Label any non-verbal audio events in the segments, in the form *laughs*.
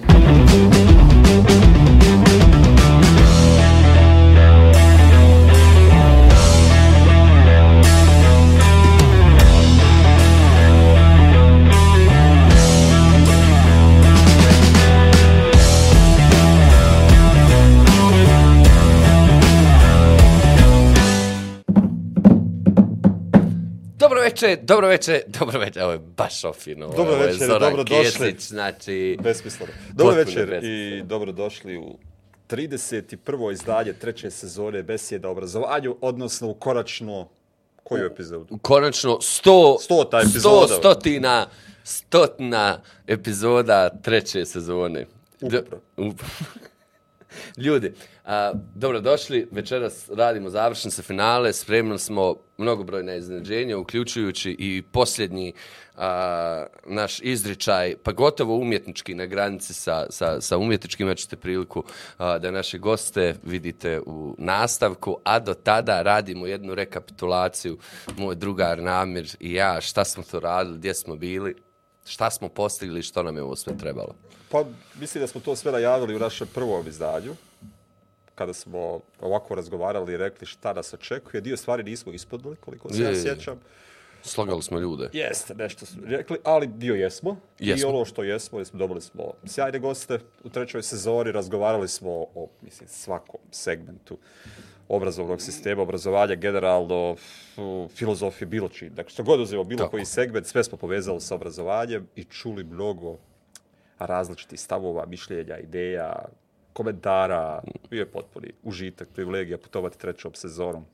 Thank you. Dobro večer, dobro večer, dobro večer, ovo je baš ofino. Dobro ovo je večer, Zoran dobrodošli. Kesić, znači... Besmisleno. Dobro večer besmisleno. i dobrodošli u 31. izdanje treće sezone Besjeda o obrazovanju, odnosno u konačno koju epizodu? Konačno, sto... Stota epizoda. Sto stotina, stotina epizoda treće sezone. D- Ukupno. Ljudi, a, dobrodošli, večeras radimo završnice finale, spremili smo mnogobrojne iznenađenja, uključujući i posljednji a, naš izričaj, pa gotovo umjetnički na granici sa, sa, sa umjetničkim, imat priliku a, da naše goste vidite u nastavku, a do tada radimo jednu rekapitulaciju, moj drugar Namir i ja, šta smo to radili, gdje smo bili, šta smo postigli i što nam je ovo sve trebalo. Pa mislim da smo to sve najavili u našem prvom izdanju, kada smo ovako razgovarali i rekli šta nas očekuje. Dio stvari nismo ispodili, koliko se Je, ja je, je. sjećam. Slogali smo ljude. Jeste, nešto smo rekli, ali dio jesmo. Jesmo. I ono što jesmo, jesmo dobili smo sjajne goste u trećoj sezoni, razgovarali smo o, mislim, svakom segmentu obrazovnog sistema, obrazovanja generalno, filozofije, bilo čiji. Dakle, što god uzemo, bilo Tako. koji segment, sve smo povezali sa obrazovanjem i čuli mnogo Pa različitih stavova, mišljenja, ideja, komentara. Bio je potpuni užitak, privilegija putovati trećom sezonom.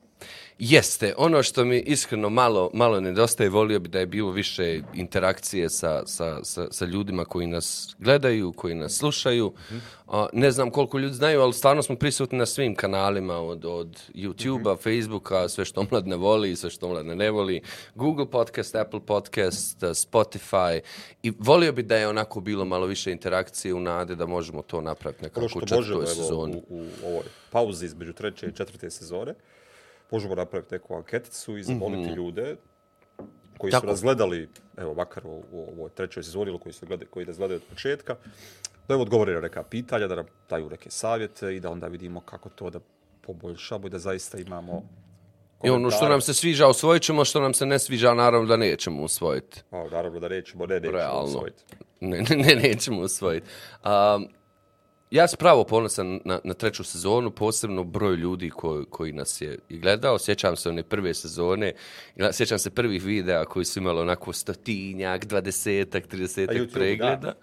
Jeste, ono što mi iskreno malo, malo nedostaje, volio bi da je bilo više interakcije sa, sa, sa, sa ljudima koji nas gledaju, koji nas slušaju. A, ne znam koliko ljudi znaju, ali stvarno smo prisutni na svim kanalima, od, od YouTube-a, Facebooka, sve što omladne voli, sve što omladne ne voli, Google Podcast, Apple Podcast, Spotify. I volio bi da je onako bilo malo više interakcije u nade da možemo to napraviti nekako ono u što četvrtoj sezoni. u, u ovoj pauzi između treće i četvrte sezone, možemo napraviti neku anketicu i zamoliti mm -hmm. ljude koji Tako. su nas gledali, evo, makar u, u ovoj trećoj sezoni ili koji, su gledali, koji nas gledaju od početka, da im odgovore na neka pitanja, da nam daju neke savjete i da onda vidimo kako to da poboljšamo i da zaista imamo I ono što nam se sviđa usvojit ćemo, što nam se ne sviđa, naravno da nećemo usvojiti. A, naravno da nećemo, ne, nećemo Realno. usvojiti. Ne, ne, ne, nećemo usvojiti. Um, ja sam pravo ponosan na, na treću sezonu, posebno broj ljudi koji, koji nas je gledao. Sjećam se one prve sezone, sjećam se prvih videa koji su imali onako stotinjak, dvadesetak, Na tridesetak pregleda. da.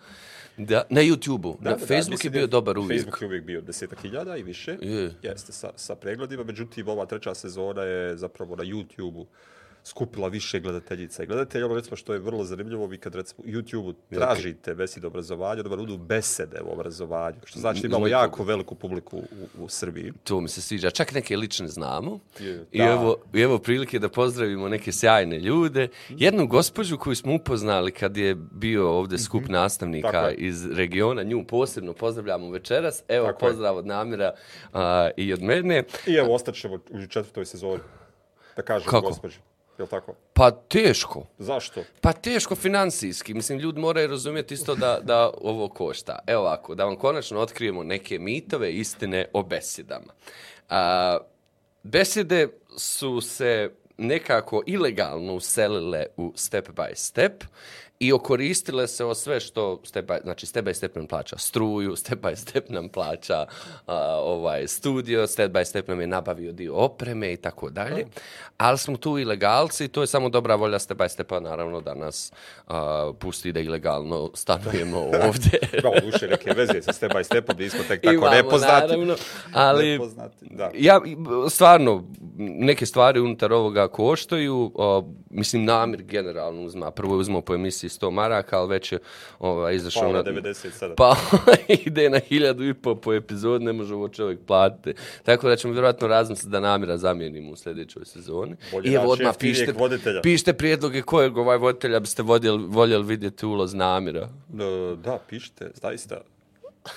Da, na YouTube-u. Da, Da, da, da, Facebook mislim je bio dobar uvijek. Facebook je uvijek bio desetak hiljada i više. Je. Jeste, sa, sa pregledima. Međutim, ova treća sezona je zapravo na YouTube-u skupila više gledateljica i gledatelja. Ono recimo što je vrlo zanimljivo, vi kad recimo u YouTube-u tražite besede obrazovanja, vam budu besede o obrazovanju. Što znači da imamo jako veliku publiku u, u Srbiji. To mi se sviđa. Čak neke lične znamo. Je, I da. evo, I evo prilike da pozdravimo neke sjajne ljude. Jednu gospođu koju smo upoznali kad je bio ovdje skup Tako nastavnika je. iz regiona, nju posebno pozdravljamo večeras. Evo Tako je. pozdrav od Namira a, i od mene. I evo, ostaćemo u četvrtoj sezoni. Da kažem Kako? gospođu. Je li tako? Pa teško. Zašto? Pa teško financijski. Mislim, ljudi moraju razumjeti isto da, da ovo košta. Evo ovako, da vam konačno otkrijemo neke mitove istine o besedama. A, besede su se nekako ilegalno uselile u step by step i okoristile se o sve što step by, znači step by step nam plaća struju, step by step nam plaća a, ovaj studio, step by step nam je nabavio dio opreme i tako dalje. Ali smo tu ilegalci to je samo dobra volja step by stepa naravno da nas a, pusti da ilegalno stanujemo *laughs* ovdje. Imamo duše neke veze sa step by stepom, gdje smo tek tako Imamo, nepoznati. naravno, ali Nepoznati, da. ja stvarno neke stvari unutar ovoga koštaju, o, mislim namir generalno uzma, prvo je uzmao po emisiji 100 maraka, ali već je ovaj, izašao na na... 97. Pa *laughs* ide na hiljadu i po po epizod, ne može ovo čovjek platiti. Tako da ćemo vjerojatno razmisliti da namira zamijenimo u sljedećoj sezoni. Bolje I evo odmah voditelja. pišite prijedloge kojeg ovaj voditelja biste voljeli, voljeli vidjeti uloz namira. Da, da, pišite, zaista.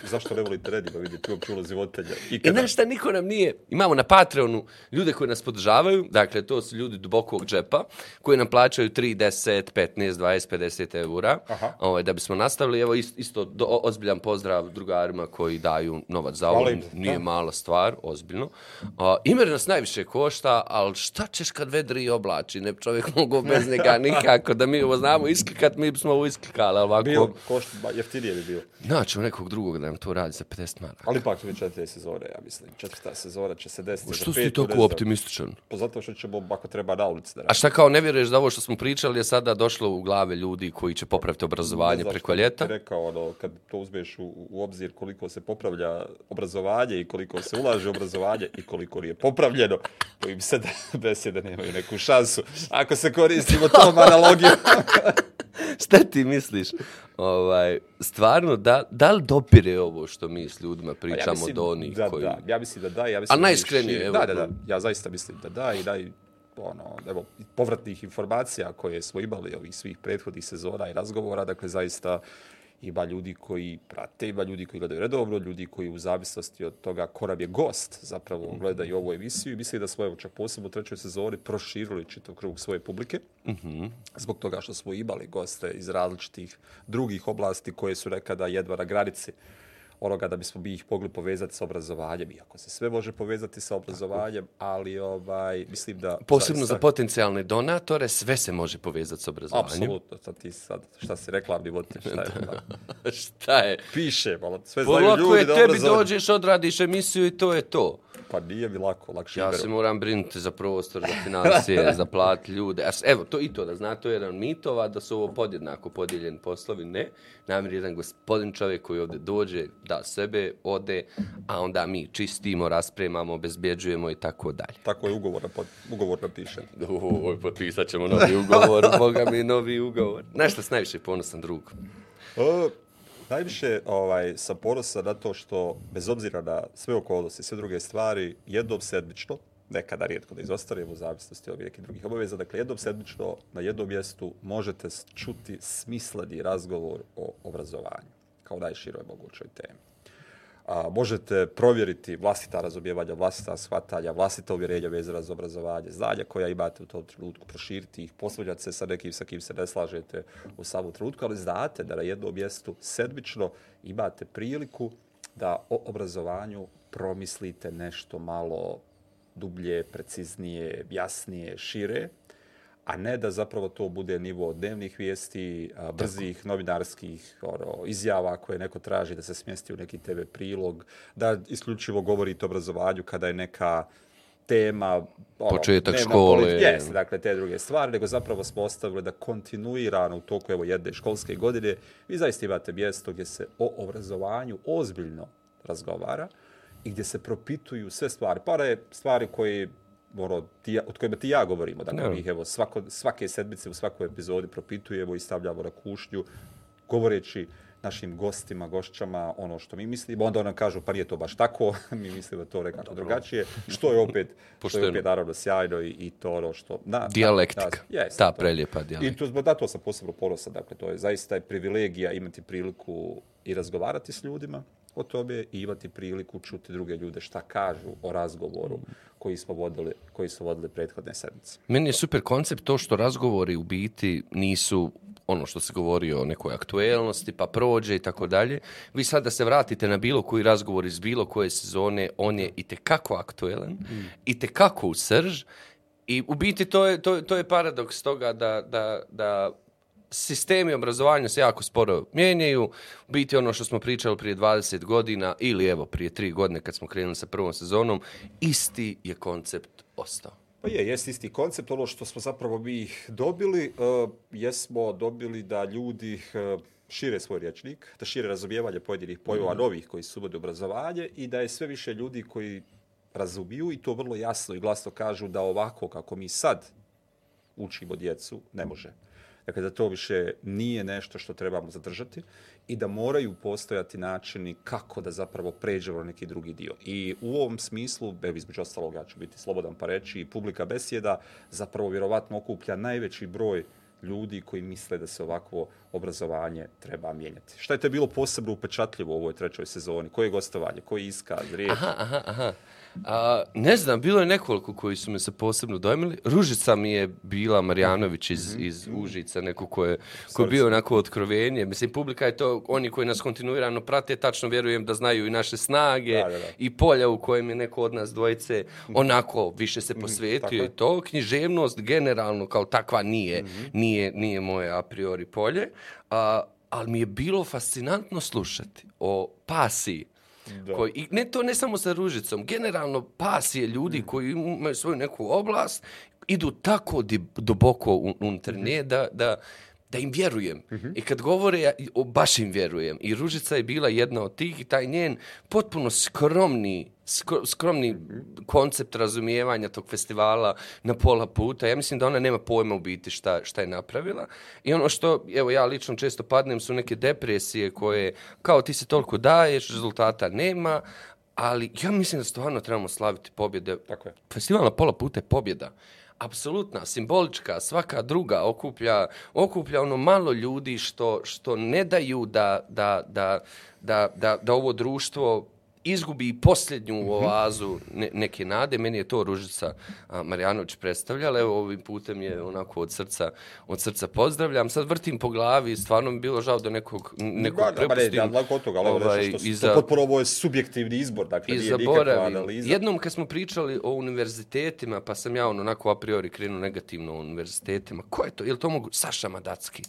Zašto ne volite Redima vidjeti uopće ulozi voditelja? I Ikada. znaš šta, niko nam nije... Imamo na Patreonu ljude koji nas podržavaju, dakle, to su ljudi dubokog džepa, koji nam plaćaju 3, 10, 15, 20, 50 eura, Aha. ovaj, da bismo nastavili. Evo, ist- isto do, ozbiljan pozdrav drugarima koji daju novac za ovo. Nije da. mala stvar, ozbiljno. A, Imer nas najviše košta, ali šta ćeš kad vedri i oblači? Ne čovjek *laughs* mogao bez njega nikako. Da mi ovo znamo isklikat, mi bismo ovo isklikali, ali ovako... Bio, košta, jeftinije bi bio. Naćemo nekog drugog da nam to radi za 50 maraka. Ali ipak već četiri sezone, ja mislim. Četvrta sezona će se desiti. za Što si ti ne toliko optimističan? Pa zato što ćemo, ako treba, na ulici da A šta kao ne vjeruješ da ovo što smo pričali je sada došlo u glave ljudi koji će popraviti obrazovanje Ne preko ljeta? Ti rekao, ono, kad to uzmeš u, u obzir koliko se popravlja obrazovanje i koliko se ulaže u obrazovanje i koliko nije popravljeno, to im se besede *laughs* nemaju neku šansu. Ako se koristimo tom analogijom. *laughs* Šta ti misliš? Ovaj, stvarno, da, da li dopire ovo što mi s ljudima pričamo mislim do onih da, koji... Da, ja mislim da da. Ja mislim A da najiskrenije, evo. Da, da, da. Ja zaista mislim da da i da i ono, evo, povratnih informacija koje smo imali ovih svih prethodnih sezona i razgovora, dakle, zaista ima ljudi koji prate, ima ljudi koji gledaju redovno, ljudi koji u zavisnosti od toga ko nam je gost zapravo gledaju ovu emisiju i mislim da smo čak posebno u trećoj sezoni proširili čitav krug svoje publike zbog toga što smo imali goste iz različitih drugih oblasti koje su nekada jedva na granici onoga da bismo bi ih mogli povezati sa obrazovanjem, iako se sve može povezati sa obrazovanjem, ali ovaj, mislim da... Posebno za zaista- potencijalne donatore, sve se može povezati s obrazovanjem. Apsolutno, sad ti sad, šta si reklamni voditelj, šta je *laughs* da. šta je? Piše, malo, sve znaju Polako ljudi je, da tebi dođeš, odradiš emisiju i to je to. Pa nije mi lako, lakše Ja se moram brinuti za prostor, za financije, *laughs* za plat ljude. Evo, to i to da zna, to je jedan mitova da su ovo podjednako podijeljeni poslovi. Ne, namjer jedan gospodin čovjek koji ovdje dođe, da sebe, ode, a onda mi čistimo, raspremamo, obezbjeđujemo i tako dalje. Tako je ugovor, napot- ugovor napišen. *laughs* Oj, potpisat ćemo novi ugovor, *laughs* boga mi novi ugovor. Šta si najviše ponosan drug? E, najviše ovaj, sam ponosan na to što, bez obzira na sve okolnosti, sve druge stvari, jednom sedmično, nekada rijetko da izostavimo u zavisnosti od nekih drugih obaveza, dakle jednom sedmično na jednom mjestu možete čuti smisleni razgovor o obrazovanju kao najširoj mogućoj temi. A, možete provjeriti vlastita razumijevanja, vlastita shvatanja, vlastita uvjerenja vezana za obrazovanje, znanja koja imate u tom trenutku, proširiti ih, posvađati se sa nekim sa kim se ne slažete u samom trenutku, ali znate da na jednom mjestu sedmično imate priliku da o obrazovanju promislite nešto malo dublje, preciznije, jasnije, šire, a ne da zapravo to bude nivo dnevnih vijesti, a, brzih novinarskih ono, izjava koje neko traži da se smjesti u neki TV prilog, da isključivo govorite o obrazovanju kada je neka tema ono, Početak škole. Jeste, dakle, te druge stvari, nego zapravo smo ostavili da kontinuirano u toku evo, jedne školske godine vi zaista imate mjesto gdje se o obrazovanju ozbiljno razgovara i gdje se propituju sve stvari. Pa je stvari koje ono, ti, od kojima ti i ja govorimo. Dakle, Da. mi ih evo, svako, svake sedmice u svakoj epizodi propitujemo i stavljamo na kušnju, govoreći našim gostima, gošćama ono što mi mislimo, onda nam kažu pa nije to baš tako, *laughs* mi mislimo to nekako drugačije, što je opet, *laughs* što je opet naravno sjajno i, i to ono što... Na, Dijalektika. Da, jeste, Ta to. prelijepa I dijalektika. to, zbog da to sam posebno ponosan, dakle, to je zaista je privilegija imati priliku i razgovarati s ljudima o tome i imati priliku čuti druge ljude šta kažu o razgovoru koji smo vodili, koji su vodili prethodne sedmice. Meni je super koncept to što razgovori u biti nisu ono što se govori o nekoj aktuelnosti, pa prođe i tako dalje. Vi sad da se vratite na bilo koji razgovor iz bilo koje sezone, on je i tekako aktuelan, i tekako u srž. I u biti to je, to, to je paradoks toga da, da, da sistemi obrazovanja se jako sporo mijenjaju. Biti ono što smo pričali prije 20 godina ili evo prije 3 godine kad smo krenuli sa prvom sezonom, isti je koncept ostao. Pa je, jest isti koncept. Ono što smo zapravo mi dobili, uh, jesmo dobili da ljudi uh, šire svoj rječnik, da šire razumijevanje pojedinih pojmova novih koji su uvode obrazovanje i da je sve više ljudi koji razumiju i to vrlo jasno i glasno kažu da ovako kako mi sad učimo djecu, ne može. Dakle, da to više nije nešto što trebamo zadržati i da moraju postojati načini kako da zapravo pređemo na neki drugi dio. I u ovom smislu, evo između ostalog, ja ću biti slobodan pa reći, i publika besjeda zapravo vjerovatno okuplja najveći broj ljudi koji misle da se ovakvo obrazovanje treba mijenjati. Šta je te bilo posebno upečatljivo u ovoj trećoj sezoni? Koje je gostovanje? Koji iskaz? Riječ? Aha, aha, aha. A, ne znam, bilo je nekoliko koji su me se posebno dojmili. Ružica mi je bila Marjanović iz, Mhm. iz Užica, neko ko je, ko je bio onako otkrovenije. Mislim, publika je to, oni koji nas kontinuirano prate, tačno vjerujem da znaju i naše snage Da, da, da. i polja u kojem je neko od nas dvojice onako više se tako posvetio je. i to. Književnost generalno kao takva nije, Mhm. nije, nije moje a priori polje. A, ali mi je bilo fascinantno slušati o pasiji Da. koji, i ne to ne samo sa ružicom, generalno pasije ljudi koji imaju svoju neku oblast, idu tako duboko un- unutar nje da, da, da im vjerujem. I kad govore, ja, o, baš im vjerujem. I Ružica je bila jedna od tih i taj njen potpuno skromni, skro, skromni koncept razumijevanja tog festivala na pola puta. Ja mislim da ona nema pojma u biti šta, šta je napravila. I ono što, evo ja lično često padnem su neke depresije koje, kao ti se toliko daješ, rezultata nema, ali ja mislim da stvarno trebamo slaviti pobjede. Tako je. Festival na pola puta je pobjeda. Apsolutna, simbolička, svaka druga okuplja, okuplja ono malo ljudi što, što ne daju da, da, da, da, da, da ovo društvo izgubi posljednju oazu ne, neke nade. Meni je to Ružica Marjanović predstavljala. Evo, ovim putem je onako od srca, od srca pozdravljam. Sad vrtim po glavi, stvarno mi bilo žao da nekog, nekog da, ne, prepustim. da, daleko od toga, ali Ovaj, što, i što za- potpuno ovo je subjektivni izbor, dakle, nije nikakva analiza. Jednom kad smo pričali o univerzitetima, pa sam ja ono, onako a priori krenuo negativno o univerzitetima, ko je to? Je li to mogu? Saša Madacki.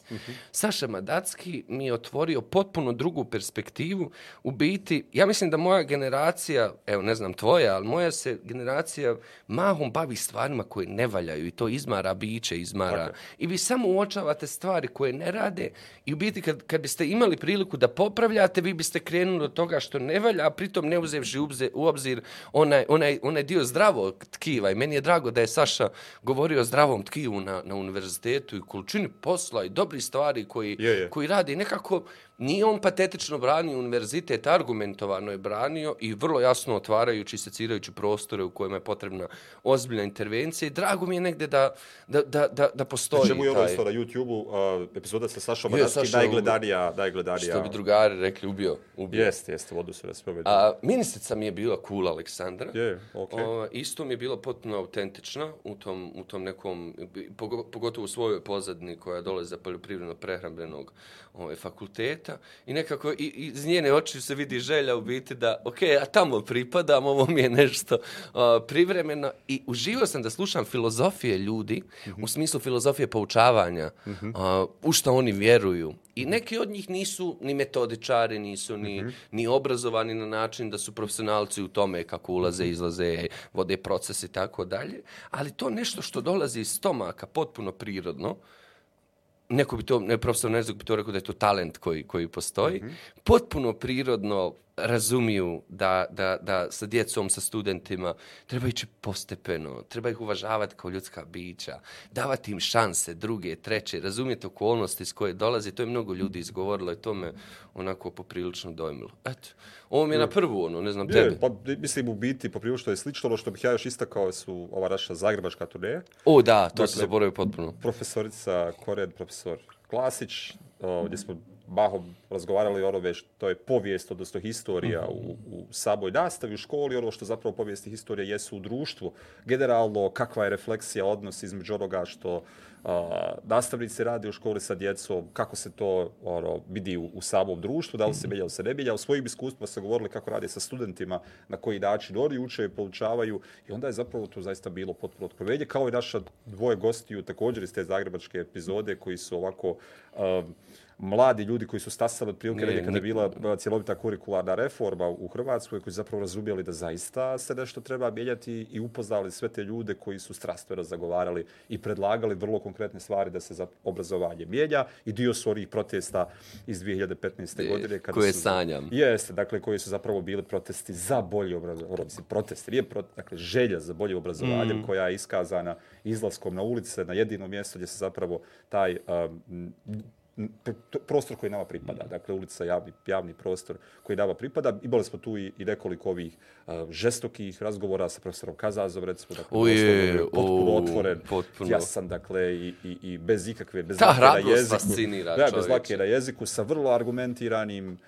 Saša Madacki mi je otvorio potpuno drugu perspektivu. U biti, ja mislim da moja generacija, evo ne znam tvoja, ali moja se generacija mahom bavi stvarima koje ne valjaju i to izmara biće, izmara. I vi samo uočavate stvari koje ne rade i u biti kad, kad biste imali priliku da popravljate, vi biste krenuli od toga što ne valja, a pritom ne uzevši u obzir onaj, onaj, onaj dio zdravog tkiva. I meni je drago da je Saša govorio o zdravom tkivu na, na univerzitetu i količini posla i dobri stvari koji, Je, je. koji radi. Nekako nije on patetično branio univerzitet, argumentovano je branio i vrlo jasno otvarajući i secirajući prostore u kojima je potrebna ozbiljna intervencija. I drago mi je negde da, da, da, da, da postoji Čemu je ovo taj... isto na YouTube-u, uh, epizoda sa Sašom Manaskim, Saša, najgledanija, najgledanija. Što bi drugari rekli, ubio. ubio. Jeste, jeste, vodu se raspraviti. A, ministrica mi je bila cool Aleksandra. Je, okej. O, isto mi je bila potpuno autentična u tom, u tom nekom, pogo- pogotovo u svojoj pozadini koja dolazi za poljoprivredno prehrambenog ovaj, fakulteta. I nekako i iz njene oči se vidi želja u biti da, ok, ja tamo pripadam, ovo mi je nešto a, privremeno. I uživao sam da slušam filozofije ljudi, u smislu filozofije poučavanja, a, u što oni vjeruju. I neki od njih nisu ni metodičari, nisu ni, ni obrazovani na način da su profesionalci u tome kako ulaze, izlaze, vode proces i tako dalje. Ali to nešto što dolazi iz stomaka, potpuno prirodno, neko bi to, ne profesor Nezog bi to rekao da je to talent koji, koji postoji, potpuno prirodno razumiju da, da, da sa djecom, sa studentima treba ići postepeno, treba ih uvažavati kao ljudska bića, davati im šanse, druge, treće, razumijete okolnosti s koje dolazi, to je mnogo ljudi izgovorilo i to me onako poprilično dojmilo. Eto, ovo mi je na prvu, ono, ne znam, Je, tebe. pa mislim u biti poprilično je slično, ono što bih ja još istakao su ova naša zagrebačka turneja. O, da, to Dakle, se zaboravio potpuno. Profesorica Koren, profesor Klasić, o, gdje smo mahom razgovarali o onome što je povijest, odnosno historija u, u samoj nastavi, u školi, ono što zapravo povijest i historija jesu u društvu. Generalno, kakva je refleksija, odnos između onoga što a, nastavnici radi u školi sa djecom, kako se to ono, vidi u, u samom društvu, da li se mijenja ili se ne mijenja. U svojim iskustvima se govorili kako radi sa studentima, na koji način oni uče i poučavaju i onda je zapravo to zaista bilo potpuno otkrovenje, kao i naša dvoje gostiju također iz te zagrebačke epizode koji su ovako um, mladi ljudi koji su stasali od prilike ne, kada je bila cjelovita kurikularna reforma u Hrvatskoj, koji su zapravo razumjeli da zaista se nešto treba mijenjati i upoznali sve te ljude koji su strastveno zagovarali i predlagali vrlo konkretne stvari da se za obrazovanje mijenja i dio su onih protesta iz 2015. Je, godine. Kada koje su, sanjam. Jeste, dakle, koji su zapravo bili protesti za bolje obrazovanje, mislim, protesti, nije pro, dakle, želja za bolje obrazovanje mm. koja je iskazana izlaskom na ulice, na jedino mjesto gdje se zapravo taj um, prostor koji nama pripada. Dakle, ulica javni, javni prostor koji nama pripada. Imali smo tu i, i nekoliko ovih uh, žestokih razgovora sa profesorom Kazazom, recimo, dakle, Uje, je potpuno u, otvoren, potpuno. jasan, dakle, i, i, i bez ikakve, bez Ta lake na hrabrost jeziku. fascinira da, bez čovječe. lake na jeziku, sa vrlo argumentiranim um,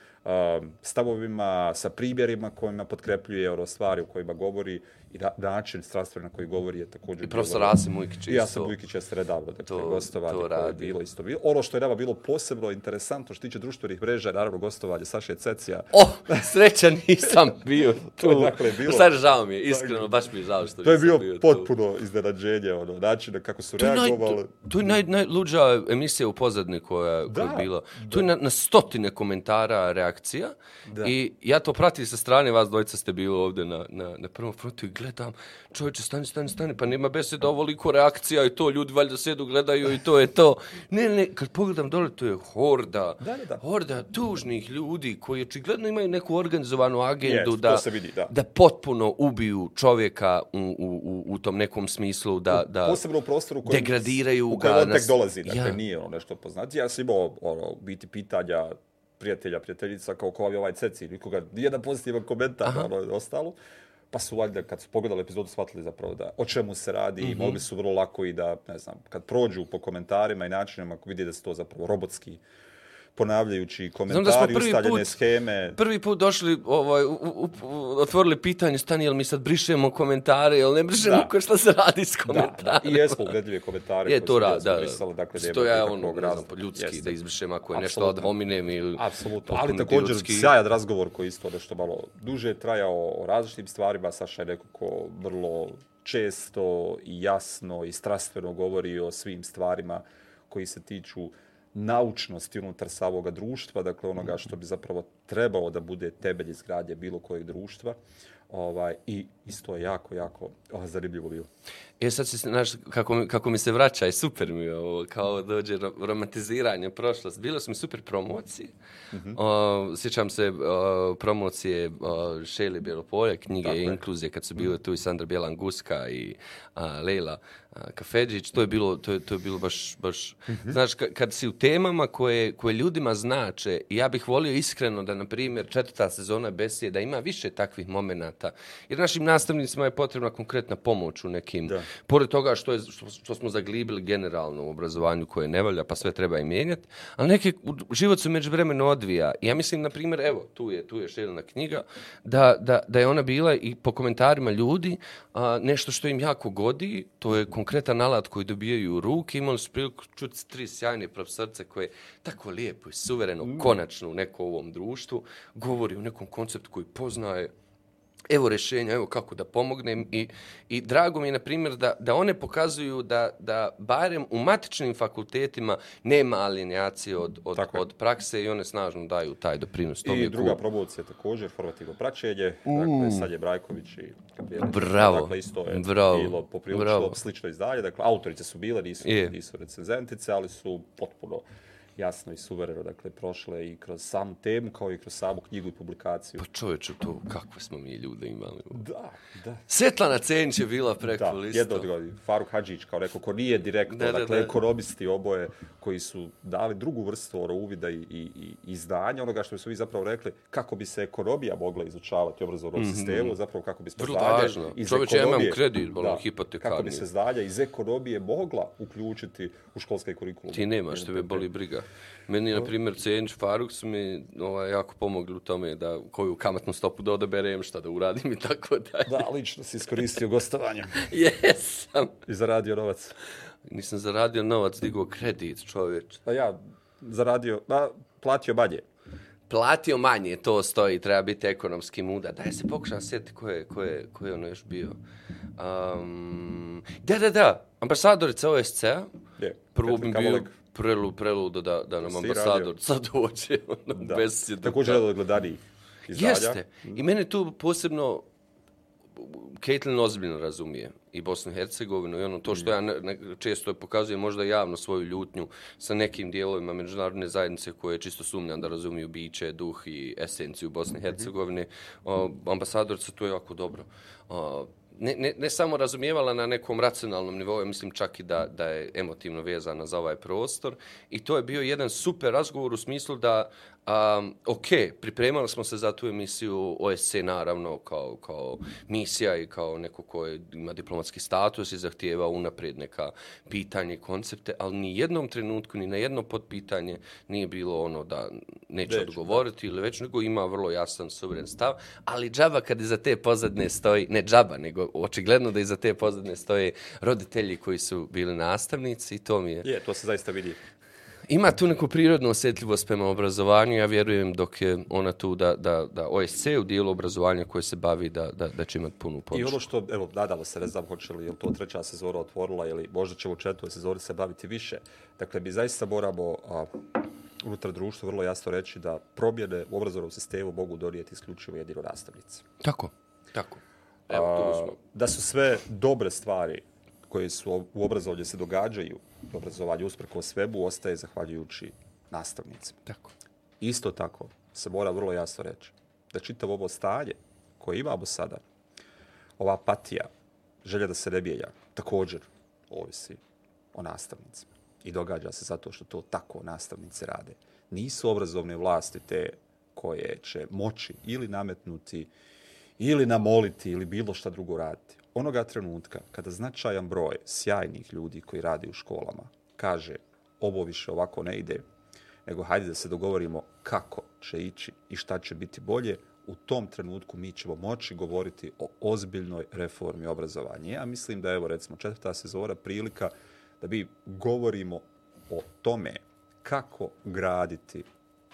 stavovima, sa primjerima kojima potkrepljuje ono stvari o kojima govori i na, način strastveno na koji govori je također I profesor Asim Ujkić I ja isto. sam Vujkić jeste redavno, dakle, To- gostovanje to koje je bilo isto bilo. Ono što je nama bilo posebno interesantno što tiče društvenih mreža, je naravno gostovanje Saše Cecija. Oh, srećan nisam bio tu. *laughs* To je dakle bilo- Sad žao mi je, iskreno, baš mi je žao što To je bio bio tu. potpuno iznenađenje, ono, načina kako su To je, naj, reagovali. to, to je naj, najluđa emisija u pozadini koja, koja Da, je bila. Tu je na, na stotine komentara, reakcija. Da. I ja to pratim sa strane, vas dvojica ste bili ovdje na, na, na prvom frontu i gledam, čovječe, stani, stani, stani, pa nema beseda ovoliko reakcija i to, ljudi valjda sjedu, gledaju i to je to. Ne, ne, kad pogledam dole, to je horda, Da, da, da. horda tužnih ljudi koji očigledno imaju neku organizovanu agendu Jest, da, se vidi, da. da potpuno ubiju čovjeka u, u, u, u tom nekom smislu, da, da Posebno u prostoru u kojem, degradiraju u kojem ga on na tek s- dolazi, dakle Ja. nije ono nešto poznati. Ja sam imao ono, biti pitanja prijatelja, prijateljica kao ko je ovaj ceci, nikoga, nijedan pozitivan komentar, ono ostalo. Pa su valjda, kad su pogledali epizodu, shvatili zapravo da o čemu se radi Mhm. i mogli su vrlo lako i da, ne znam, kad prođu po komentarima i načinima, ako vidi da se to zapravo robotski ponavljajući da smo komentari, prvi ustaljene put- scheme. Prvi put došli, ovaj, u, u, u, otvorili pitanje, stani, jel mi sad brišemo komentare, jel ne brišemo, Da. ko šta se radi s Da, komentarima? da, i jesmo ugledljive komentare. Je to rad, da, brisali, dakle, da. To ja ono, ne znam, po ljudski Jeste. da izbrišem ako je nešto ad hominem ili... Apsolutno, ali također sjajan razgovor koji isto nešto malo duže trajao o različitim stvarima. Saša je neko ko vrlo često i jasno i strastveno govori o svim stvarima koji se tiču naučnosti unutar savoga društva, dakle onoga što bi zapravo trebalo da bude temelj izgradnje bilo kojeg društva. Ovaj, I isto je jako, jako oh, zanimljivo bilo. E sad se, znaš, kako, kako mi se vraća i super mi je ovo, kao dođe ro- romantiziranje prošlost. Bilo su mi super promocije. o, sjećam se o, promocije o, Šeli Bjelopolje, knjige Tako. Inkluzije, kad su bile tu i Sandra Bjelan Guska i a, Lejla a, Kafedžić. To je bilo, to je, to je bilo baš, baš znaš, ka- kad si u temama koje, koje ljudima znače, ja bih volio iskreno da, na primjer, četvrta sezona besije, da ima više takvih momenata. Jer našim nastavnicima je potrebna konkretna pomoć u nekim, Da. pored toga što, je, što, što smo zaglibili generalno u obrazovanju koje ne valja, pa sve treba i mijenjati, ali neke život se međuvremeno odvija. Ja mislim, na primjer, evo, tu je, tu je Šelina knjiga, da, da, da je ona bila i po komentarima ljudi a, nešto što im jako godi, to je konkretan alat koji dobijaju u ruke, imali su priliku čuti tri sjajne profesorce koje tako lijepo i suvereno, konačno u neko ovom društvu, govori o nekom konceptu koji poznaje, evo rješenja, evo kako da pomognem i, i drago mi je, na primjer, da, da one pokazuju da, da barem u matičnim fakultetima nema alineacije od, od, Tako od prakse i one snažno daju taj doprinos. To I je druga cool. promocija također, formativno praćenje. Dakle, sad je Brajković i Gabriela. Bravo, Dakle, isto je bravo, bilo poprilično bravo. slično izdanje. Dakle, autorice su bile, nisu, Je. nisu recenzentice, ali su potpuno jasno i suvereno dakle, prošle i kroz samu temu, kao i kroz samu knjigu i publikaciju. Pa čovječu, to kakve smo mi ljude imali. Da, da. Svetlana Cenić je bila preko Da, lista. jedno od godina. Faruk Hadžić, kao neko ko nije direktno, Da, da, dakle, da. ekonomisti oboje koji su dali drugu vrstu ono, uvida i, i, i, i znanja, onoga što su vi zapravo rekli, kako bi se ekonomija mogla izučavati u obrazovnom sistemu, zapravo kako bi se Vrlo važno. iz Čovječe, ja imam ekonomije- kredit, ono, da, hipotekarni. Kako bi se znanja iz ekonomije mogla uključiti u školske kurikulume. Ti nemaš, tebe boli briga. Meni, na primjer, Cenić, Faruk su mi ovaj, jako pomogli u tome da koju kamatnu stopu da odaberem, šta da uradim i tako dalje. Da, lično si iskoristio gostovanje *laughs* Jesam. i zaradio novac. Nisam zaradio novac, digao kredit, čovječ. A ja zaradio, a, platio manje. Platio manje, to stoji, treba biti ekonomski muda. Daj se pokušam sjetiti ko je, ko je, ko je ono još bio. Um, da, da, da, ambasadorica OSCE-a. Je, Prvo bi bio. Prelu, preludo da, da nam Si ambasadorica *laughs* dođe. Ono, Da. bez Također jedan od gledanijih izdanja. Jeste. I mene tu posebno Caitlin ozbiljno razumije i Bosnu i Hercegovinu i ono to što ja ne, ne, često pokazujem možda javno svoju ljutnju sa nekim dijelovima međunarodne zajednice koje čisto sumnjam da razumiju biće, duh i esenciju Bosne i Hercegovine. O, ambasadorica to je jako dobro. O, ne, ne, ne samo razumijevala na nekom racionalnom nivou, mislim čak i da, da je emotivno vezana za ovaj prostor. I to je bio jedan super razgovor u smislu da Um, ok, pripremali smo se za tu emisiju OSC naravno kao, kao misija i kao neko ko je, ima diplomatski status i zahtijeva unaprijed neka pitanje i koncepte, ali ni jednom trenutku, ni na jedno podpitanje nije bilo ono da neće već, odgovoriti da. ili već, nego ima vrlo jasan suveren stav, ali džaba kad iza te pozadne stoji, ne džaba, nego očigledno da iza te pozadne stoje roditelji koji su bili nastavnici i to mi je... Je, to se zaista vidi ima tu neku prirodnu osjetljivost prema obrazovanju. Ja vjerujem dok je ona tu da, da, da OSC u dijelu obrazovanja koje se bavi da, da, da će imati punu podršku. I ono što, evo, nadamo se, ne znam hoće li je to treća sezona otvorila ili možda će u četvrtoj sezoni se baviti više. Dakle, mi zaista moramo a, unutar društva vrlo jasno reći da promjene u obrazovnom sistemu mogu donijeti isključivo jedino nastavnici. Tako, tako. Evo, a, da su sve dobre stvari koje su u obrazovanju se događaju, obrazovanje usprko svebu, ostaje zahvaljujući nastavnicima. Tako. Isto tako se mora vrlo jasno reći da čitav ovo stanje koje imamo sada, ova apatija, želja da se ne bijelja, također ovisi o nastavnicima. I događa se zato što to tako nastavnice rade. Nisu obrazovne vlasti te koje će moći ili nametnuti ili namoliti ili bilo šta drugo raditi onoga trenutka kada značajan broj sjajnih ljudi koji radi u školama kaže ovo više ovako ne ide, nego hajde da se dogovorimo kako će ići i šta će biti bolje, u tom trenutku mi ćemo moći govoriti o ozbiljnoj reformi obrazovanja. Ja mislim da je, evo, recimo, četvrta sezora prilika da bi govorimo o tome kako graditi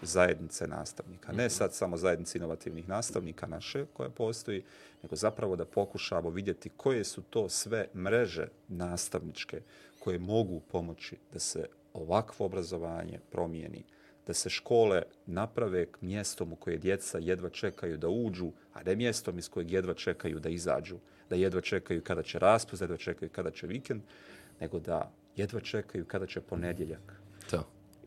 zajednice nastavnika. Ne sad samo zajednice inovativnih nastavnika naše koja postoji, nego zapravo da pokušamo vidjeti koje su to sve mreže nastavničke koje mogu pomoći da se ovakvo obrazovanje promijeni, da se škole naprave k mjestom u koje djeca jedva čekaju da uđu, a ne mjestom iz kojeg jedva čekaju da izađu, da jedva čekaju kada će raspust, da jedva čekaju kada će vikend, nego da jedva čekaju kada će ponedjeljak.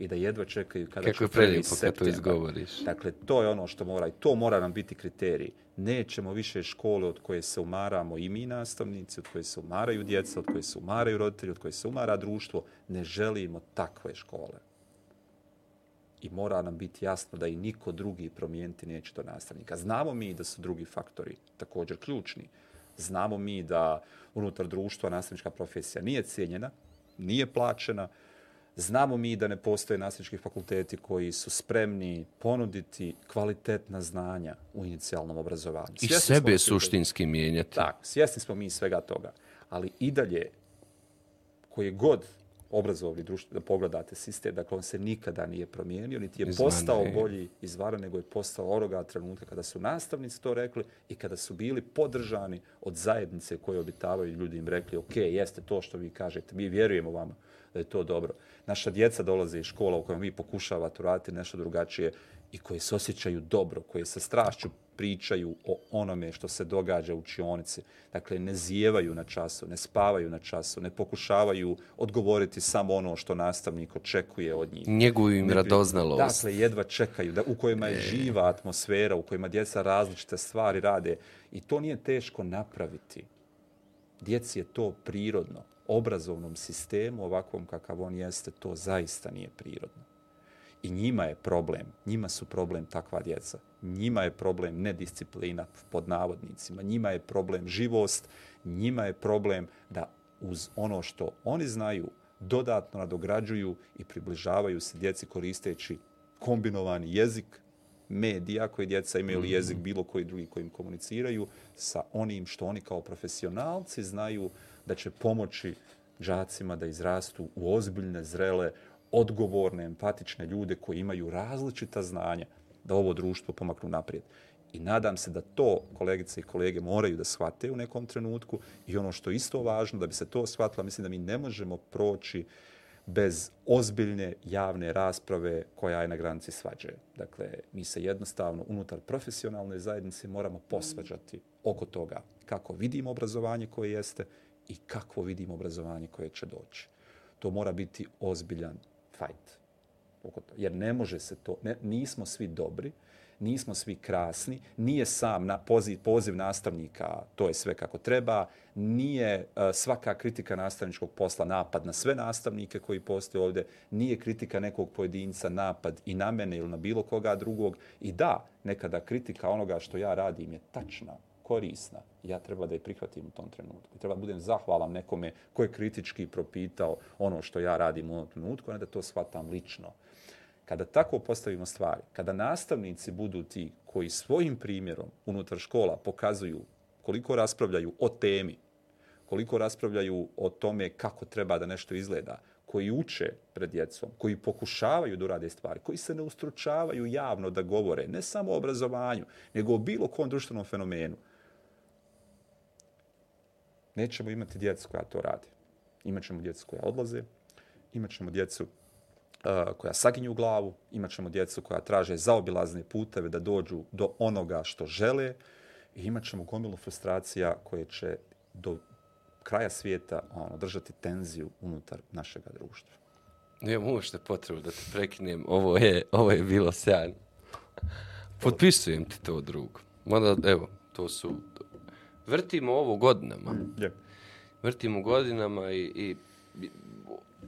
I da jedva čekaju kada Kako će prvi septembar. To izgovoriš. Dakle, to je ono što mora i to mora nam biti kriterij. Nećemo više škole od koje se umaramo i mi nastavnici, od koje se umaraju djeca, od koje se umaraju roditelji, od koje se umara društvo. Ne želimo takve škole. I mora nam biti jasno da i niko drugi promijeniti neće do nastavnika. Znamo mi da su drugi faktori također ključni. Znamo mi da unutar društva nastavnička profesija nije cijenjena, nije plaćena, Znamo mi da ne postoje nastavnički fakulteti koji su spremni ponuditi kvalitetna znanja u inicijalnom obrazovanju. I svjesni sebe suštinski mijenjati. Tak, svjesni smo mi svega toga. Ali i dalje, koji god obrazovni društvo, da pogledate sistem, dakle on se nikada nije promijenio, niti je Izvane. postao bolji izvara, nego je postao oroga trenutka kada su nastavnici to rekli i kada su bili podržani od zajednice koje obitavaju ljudi im rekli, ok, jeste to što vi kažete, mi vjerujemo vama da je to dobro. Naša djeca dolaze iz škola u kojem vi pokušavate raditi nešto drugačije i koji se osjećaju dobro, koji sa strašću pričaju o onome što se događa u učionici. Dakle, ne zijevaju na času, ne spavaju na času, ne pokušavaju odgovoriti samo ono što nastavnik očekuje od njih. Njeguju im radoznalost. Dakle, jedva čekaju, da, u kojima je e. živa atmosfera, u kojima djeca različite stvari rade. I to nije teško napraviti. Djeci je to prirodno obrazovnom sistemu, ovakvom kakav on jeste, to zaista nije prirodno. I njima je problem, njima su problem takva djeca. Njima je problem nedisciplina pod navodnicima, njima je problem živost, njima je problem da uz ono što oni znaju dodatno nadograđuju i približavaju se djeci koristeći kombinovani jezik, medija koji djeca imaju ili jezik mhm. bilo koji drugi kojim komuniciraju sa onim što oni kao profesionalci znaju da će pomoći džacima da izrastu u ozbiljne, zrele, odgovorne, empatične ljude koji imaju različita znanja da ovo društvo pomaknu naprijed. I nadam se da to kolegice i kolege moraju da shvate u nekom trenutku i ono što je isto važno, da bi se to shvatilo, mislim da mi ne možemo proći bez ozbiljne javne rasprave koja je na granici svađe. Dakle, mi se jednostavno unutar profesionalne zajednice moramo posvađati oko toga kako vidimo obrazovanje koje jeste i kakvo vidimo obrazovanje koje će doći. To mora biti ozbiljan fight. Jer ne može se to, ne, nismo svi dobri, nismo svi krasni, nije sam na poziv, poziv nastavnika, to je sve kako treba, nije uh, svaka kritika nastavničkog posla napad na sve nastavnike koji postoje ovdje, nije kritika nekog pojedinca napad i na mene ili na bilo koga drugog. I da, nekada kritika onoga što ja radim je tačna, korisna, ja treba da je prihvatim u tom trenutku. Treba da budem zahvalan nekome ko je kritički propitao ono što ja radim u ovom trenutku, a ne da to shvatam lično. Kada tako postavimo stvari, kada nastavnici budu ti koji svojim primjerom unutar škola pokazuju koliko raspravljaju o temi, koliko raspravljaju o tome kako treba da nešto izgleda, koji uče pred djecom, koji pokušavaju da urade stvari, koji se ne ustručavaju javno da govore, ne samo o obrazovanju, nego o bilo kom društvenom fenomenu, nećemo imati djecu koja to radi. Imaćemo djecu koja odlaze, imaćemo djecu uh, koja saginju u glavu, imaćemo djecu koja traže zaobilazne puteve da dođu do onoga što žele i imaćemo gomilu frustracija koje će do kraja svijeta ono, držati tenziju unutar našeg društva. Nije uopšte potrebu da te prekinem. Ovo je, ovo je bilo sjajno. Potpisujem ti to, drugo. Mada, evo, to su vrtimo ovo godinama. Yeah. Vrtimo godinama i, i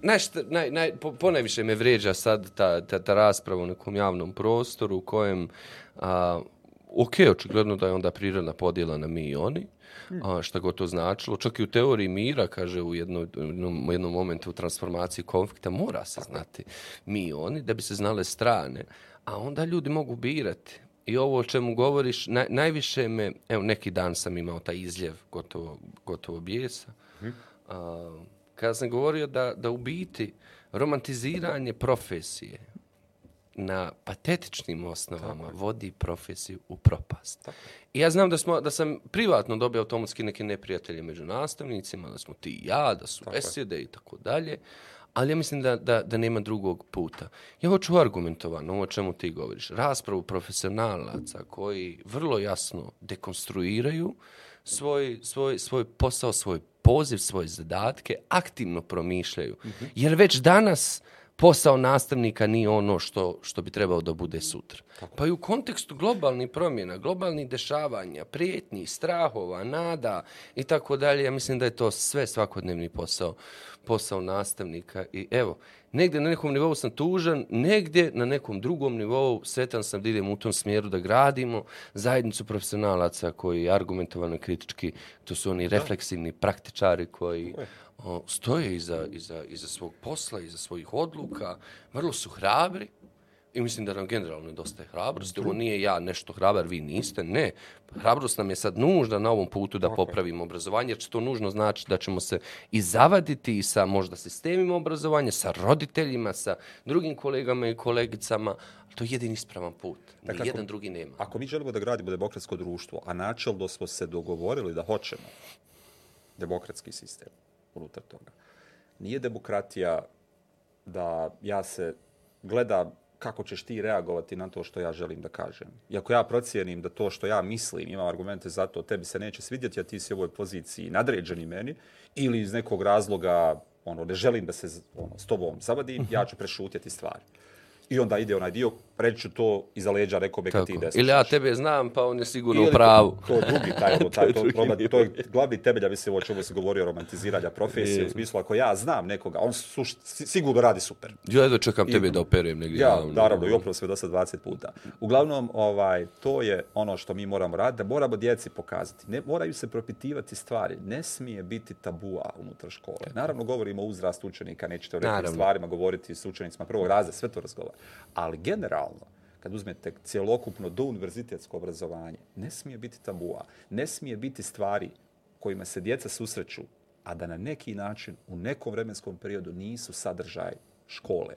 nešto, naj, naj, po, ponajviše me vređa sad ta, ta, ta rasprava u nekom javnom prostoru u kojem, a, ok, očigledno da je onda prirodna podjela na mi i oni, a, šta god to značilo. Čak i u teoriji mira, kaže u jednom, jednom, jednom momentu u transformaciji konflikta, mora se znati mi i oni, da bi se znale strane. A onda ljudi mogu birati. I ovo o čemu govoriš, naj, najviše me, evo neki dan sam imao taj izljev gotovo, gotovo bijesa, a, kada sam govorio da, da u biti romantiziranje profesije na patetičnim osnovama Tako. vodi profesiju u propast. Tako. I ja znam da smo da sam privatno dobio automatski neke neprijatelje među nastavnicima, da smo ti i ja, da su besede i tako dalje ali ja mislim da, da, da nema drugog puta. Ja hoću argumentovano ovo čemu ti govoriš. Raspravu profesionalaca koji vrlo jasno dekonstruiraju svoj, svoj, svoj posao, svoj poziv, svoje zadatke, aktivno promišljaju. Mm -hmm. Jer već danas posao nastavnika nije ono što, što bi trebao da bude sutra. Pa i u kontekstu globalnih promjena, globalnih dešavanja, prijetnji, strahova, nada i tako dalje, ja mislim da je to sve svakodnevni posao, posao nastavnika. I evo, negdje na nekom nivou sam tužan, negdje na nekom drugom nivou sretan sam da idem u tom smjeru da gradimo zajednicu profesionalaca koji argumentovano kritički, to su oni refleksivni praktičari koji stoje iza, iza, iza svog posla, iza svojih odluka, vrlo su hrabri i mislim da nam generalno nedostaje hrabrosti. Ovo nije ja nešto hrabar, vi niste, ne. Hrabrost nam je sad nužna na ovom putu da popravimo obrazovanje, jer će to nužno znači da ćemo se i zavaditi i sa možda sistemima obrazovanja, sa roditeljima, sa drugim kolegama i kolegicama, To je jedini ispravan put. Dakle, jedan drugi nema. Ako mi želimo da gradimo demokratsko društvo, a načelno smo se dogovorili da hoćemo demokratski sistem, unutar toga. Nije demokratija da ja se gleda kako ćeš ti reagovati na to što ja želim da kažem. I ako ja procijenim da to što ja mislim, imam argumente za to, tebi se neće svidjeti, a ti si u ovoj poziciji nadređeni meni, ili iz nekog razloga ono, ne želim da se ono, s tobom zavadim, ja ću prešutjeti stvari. I onda ide onaj dio, reći ću to iza leđa, rekao bi kad ti desno. Ili ja tebe znam, pa on je sigurno u pravu. To, to drugi, taj, *laughs* ono, taj, to, to, to, to je glavni temelj, ja se ovo čemu se govorio o romantiziranja profesije, u smislu ako ja znam nekoga, on su, sigurno radi super. Ja jedno čekam tebe da operujem negdje. Ja, javno. naravno, i opravo sve do sad 20 puta. Uglavnom, ovaj, to je ono što mi moramo raditi, da moramo djeci pokazati. Ne, moraju se propitivati stvari. Ne smije biti tabua unutar škole. Naravno, govorimo o uzrastu učenika, nećete o nekim stvarima govoriti s učenicima prvog raza, sve to razgovara. Ali generalno, kad uzmete cjelokupno do univerzitetsko obrazovanje, ne smije biti tabua, ne smije biti stvari kojima se djeca susreću, a da na neki način u nekom vremenskom periodu nisu sadržaj škole,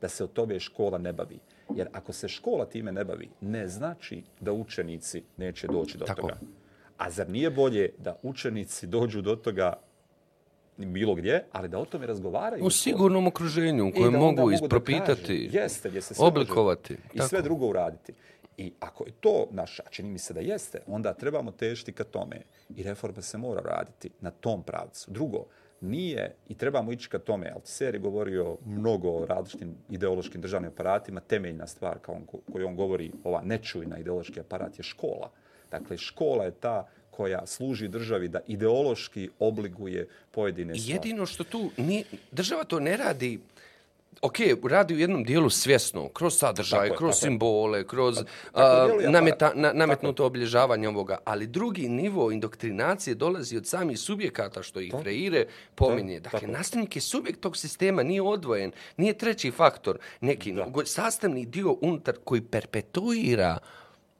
da se o tome škola ne bavi. Jer ako se škola time ne bavi, ne znači da učenici neće doći do Tako. toga. A zar nije bolje da učenici dođu do toga bilo gdje, ali da o tome razgovaraju. U sigurnom okruženju u kojem mogu ispropitati, jeste, gdje se oblikovati. I tako. sve drugo uraditi. I ako je to naša, čini mi se da jeste, onda trebamo težiti ka tome. I reforma se mora raditi na tom pravcu. Drugo, nije, i trebamo ići ka tome, Althusser je govorio mnogo o različitim ideološkim državnim aparatima, temeljna stvar kao on, koju on govori, ova nečujna ideološki aparat je škola. Dakle, škola je ta koja služi državi da ideološki obliguje pojedine stvari. Jedino što tu, nije, država to ne radi, ok, radi u jednom dijelu svjesno, kroz sadržaj, Tako je, kroz tako je. simbole, kroz tako aparat. nameta, na, Tako nametnuto obilježavanje ovoga, ali drugi nivo indoktrinacije dolazi od samih subjekata što ih freire pominje. Dakle, tako. nastavnik je subjekt tog sistema, nije odvojen, nije treći faktor, neki Da. sastavni dio unutar koji perpetuira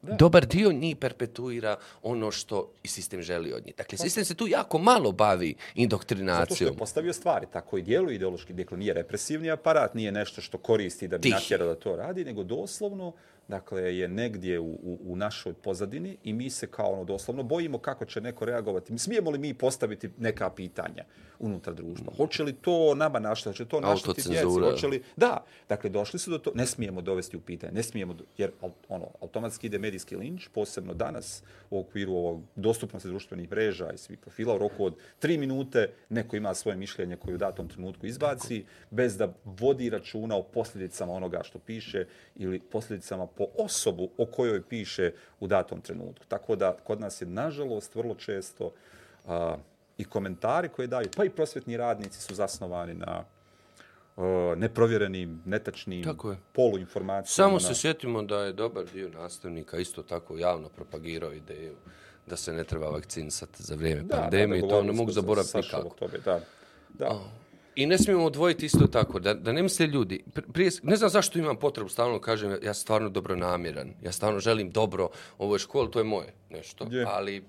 Dobar dio njih perpetuira ono što i sistem želi od njih. Dakle, sistem se tu jako malo bavi Zato što indoktrinacijom. je postavio stvari, tako i djeluje ideološki. Dakle, nije represivni aparat, nije nešto što koristi da bi Tihi. natjerao da to radi, nego doslovno dakle, je negdje u, u, u našoj pozadini i mi se kao ono doslovno bojimo kako će neko reagovati. Smijemo li mi postaviti neka pitanja unutar društva? Hoće li to nama našteti? Hoće to našteti djeci? Hoće li... Da, dakle, došli su do to. Ne smijemo dovesti u pitanje. Ne smijemo, do- jer ono, automatski ide medijski linč, posebno danas u okviru ovog dostupnosti društvenih mreža i svih profila u roku od tri minute neko ima svoje mišljenje koje u datom trenutku izbaci, bez da vodi računa o posljedicama onoga što piše ili posljedicama po osobu o kojoj piše u datom trenutku. Tako da kod nas je, nažalost, vrlo često a, i komentari koje daju, pa i prosvjetni radnici su zasnovani na a, neprovjerenim, netačnim Tako je. poluinformacijama. Samo na- se sjetimo da je dobar dio nastavnika isto tako javno propagirao ideju da se ne treba vakcinisati za vrijeme Da, pandemije. da, da, to ne mogu zaboraviti o nikako. Tome, da. Da. I ne smijemo odvojiti isto tako, da, da ne misle ljudi, pr- prije, ne znam zašto imam potrebu stalno kažem, ja stvarno dobro namjeran, ja stvarno želim dobro ovoj školi, to je moje nešto, Je. ali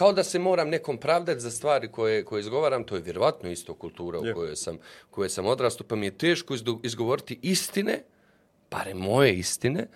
kao da se moram nekom pravdati za stvari koje, koje izgovaram, to je vjerovatno isto kultura u kojoj sam, kojoj sam odrastao, pa mi je teško izgovoriti istine, bare moje istine,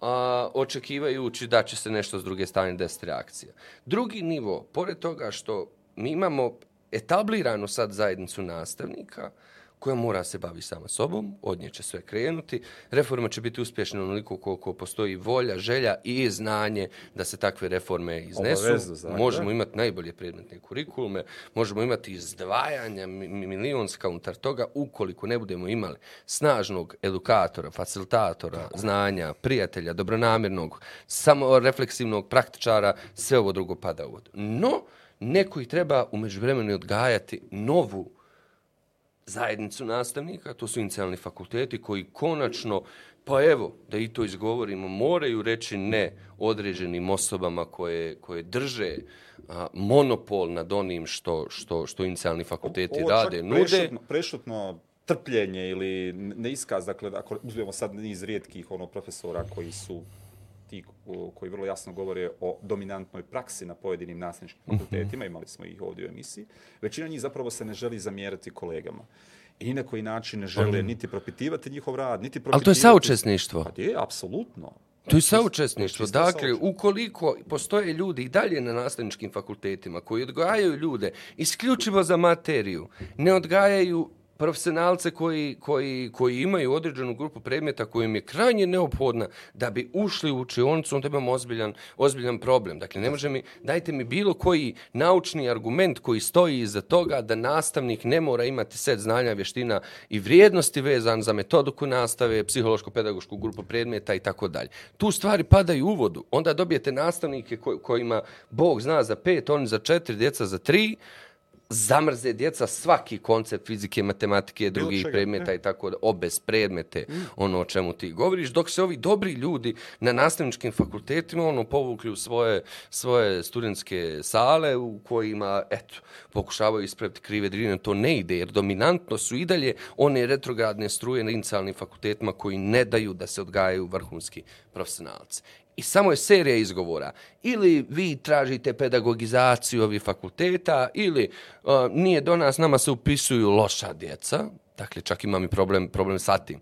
a, očekivajući da će se nešto s druge strane desiti reakcija. Drugi nivo, pored toga što mi imamo etabliranu sad zajednicu nastavnika, koja mora se bavi sama sobom, od nje će sve krenuti. Reforma će biti uspješna onoliko koliko postoji volja, želja i znanje da se takve reforme iznesu. Obavezno, znači, Možemo imati najbolje predmetne kurikulume, možemo imati izdvajanja mi- mi- milionska unutar toga, ukoliko ne budemo imali snažnog edukatora, facilitatora, znanja, prijatelja, dobronamjernog, samorefleksivnog praktičara, sve ovo drugo pada u vodu. No, neko ih treba u međuvremenu odgajati novu zajednicu nastavnika, to su inicijalni fakulteti koji konačno, pa evo, da i to izgovorimo, moraju reći ne određenim osobama koje, koje drže a, monopol nad onim što, što, što inicijalni fakulteti Ovo rade, čak nude. Prešutno, prešutno trpljenje ili neiskaz, dakle, ako uzmemo sad niz rijetkih ono, profesora koji su ti koji vrlo jasno govore o dominantnoj praksi na pojedinim nastavničkim Mhm. fakultetima, imali smo ih ovdje u emisiji, većina njih zapravo se ne želi zamjerati kolegama. I na koji način ne žele niti propitivati njihov rad, niti propitivati... Ali to je saučesništvo. Pa je, apsolutno. To je saučesništvo. čista Dakle, ukoliko postoje ljudi i dalje na nastavničkim fakultetima koji odgajaju ljude isključivo za materiju, ne odgajaju profesionalce koji, koji, koji imaju određenu grupu predmeta kojim je krajnje neophodna da bi ušli u učionicu, onda imamo ozbiljan, ozbiljan problem. Dakle, ne može mi, dajte mi bilo koji naučni argument koji stoji iza toga da nastavnik ne mora imati set znanja, vještina i vrijednosti vezan za metodiku nastave, psihološko-pedagošku grupu predmeta i tako dalje. Tu stvari padaju u vodu. Onda dobijete nastavnike kojima Bog zna za pet, oni za četiri, djeca za tri, zamrze djeca svaki koncept fizike, matematike, drugih predmeta i tako da, obez predmete, ono o čemu ti govoriš, dok se ovi dobri ljudi na nastavničkim fakultetima ono povukli u svoje, svoje studentske sale u kojima, eto, pokušavaju ispraviti krive drine, to ne ide, jer dominantno su i dalje one retrogradne struje na inicijalnim fakultetima koji ne daju da se odgajaju vrhunski profesionalci. I samo je serija izgovora. Ili vi tražite pedagogizaciju ovih fakulteta, ili uh, nije do nas, nama se upisuju loša djeca. Dakle, čak imam i problem, problem sa tim.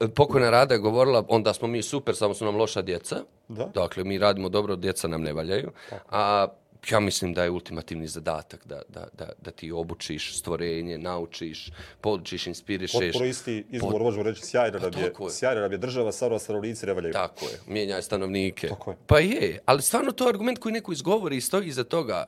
E, Pokojna Rada je govorila, onda smo mi super, samo su nam loša djeca. Da. Dakle, mi radimo dobro, djeca nam ne valjaju. A ja mislim da je ultimativni zadatak da, da, da, da ti obučiš stvorenje, naučiš, podučiš, inspirišeš. Potpuno isti izgovor, možemo reći, sjajno nam je, je. sjajno nam je država, sarva stanovnici ne valjaju. Tako je, mijenjaj stanovnike. Tako je. Pa je, ali stvarno to je argument koji neko izgovori i stoji iza toga.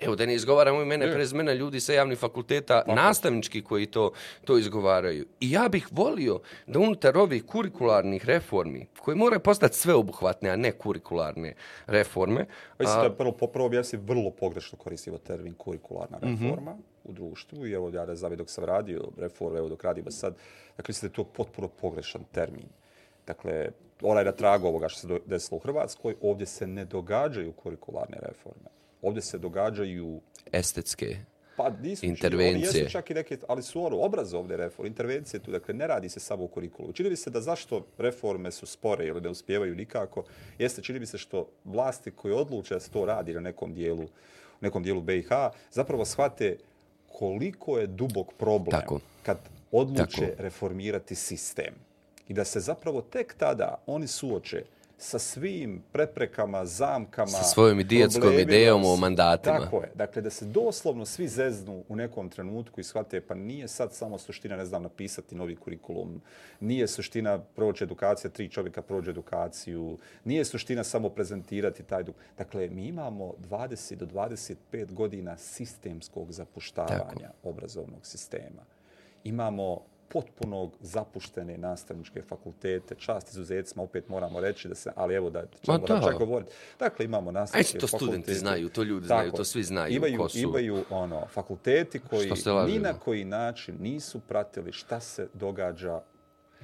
Evo, da ne izgovaramo imene prezmena ljudi sa javnih fakulteta, nastavnički koji to, to izgovaraju. I ja bih volio da unutar ovih kurikularnih reformi, koje moraju postati sveobuhvatne, a ne kurikularne reforme, Mislim da prvo, popravo ja si vrlo pogrešno koristio termin kurikularna reforma u društvu i evo ja ne znam dok sam radio reforme, evo dok radimo sad, dakle mislim da je to potpuno pogrešan termin. Dakle, ona je na tragu ovoga što se desilo u Hrvatskoj, ovdje se ne događaju kurikularne reforme. Ovdje se događaju estetske. Pa nisu Intervencije. Oni jesu čak i neke, ali su ono obrazovne reforme, intervencije tu, dakle ne radi se samo o kurikulu. Čini mi se da zašto reforme su spore ili ne uspijevaju nikako, jeste čini mi se što vlasti koje odluče da se to radi na nekom dijelu, nekom dijelu BiH, zapravo shvate koliko je dubok problem Tako. kad odluče Tako. reformirati sistem. I da se zapravo tek tada oni suoče sa svim preprekama, zamkama, Sa svojom problemima, idejom o mandatima. Tako je. Dakle, da se doslovno svi zeznu u nekom trenutku i shvate, pa nije sad samo suština, ne znam, napisati novi kurikulum, nije suština proći edukacija, tri čovjeka prođe edukaciju, nije suština samo prezentirati taj dug. Dakle, mi imamo 20 do 25 godina sistemskog zapuštavanja obrazovnog sistema. Imamo potpunog zapuštene nastavničke fakultete, čast izuzecima, opet moramo reći da se, ali evo da ćemo da. čak govoriti. Dakle, imamo nastavničke to studenti fakultete. znaju, to ljudi Tako znaju, to svi znaju Imaju, ko su. imaju ono, fakulteti koji ni na koji način nisu pratili šta se događa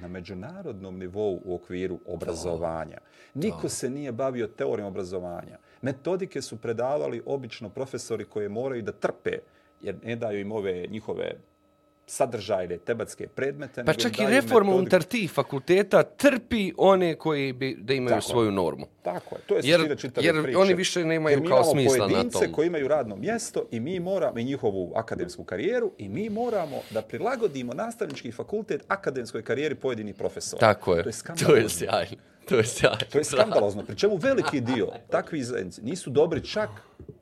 na međunarodnom nivou u okviru obrazovanja. Niko se nije bavio teorijom obrazovanja. Metodike su predavali obično profesori koje moraju da trpe, jer ne daju im ove njihove sadržajne tematske predmete. Pa čak i reforma metodiku. unutar tih fakulteta trpi one koji bi da imaju Tako je. svoju normu. Tako je, to je Jer- čitave jer priče. oni više nemaju Jer kao smisla na pojedince tom. koji imaju radno mjesto i mi moramo, i njihovu akademsku karijeru, i mi moramo da prilagodimo nastavnički fakultet akademskoj karijeri pojedinih profesora. Tako je. To je To je sjajno. To je sjajno. To je skandalozno. Pri čemu veliki dio takvih zajednici nisu dobri čak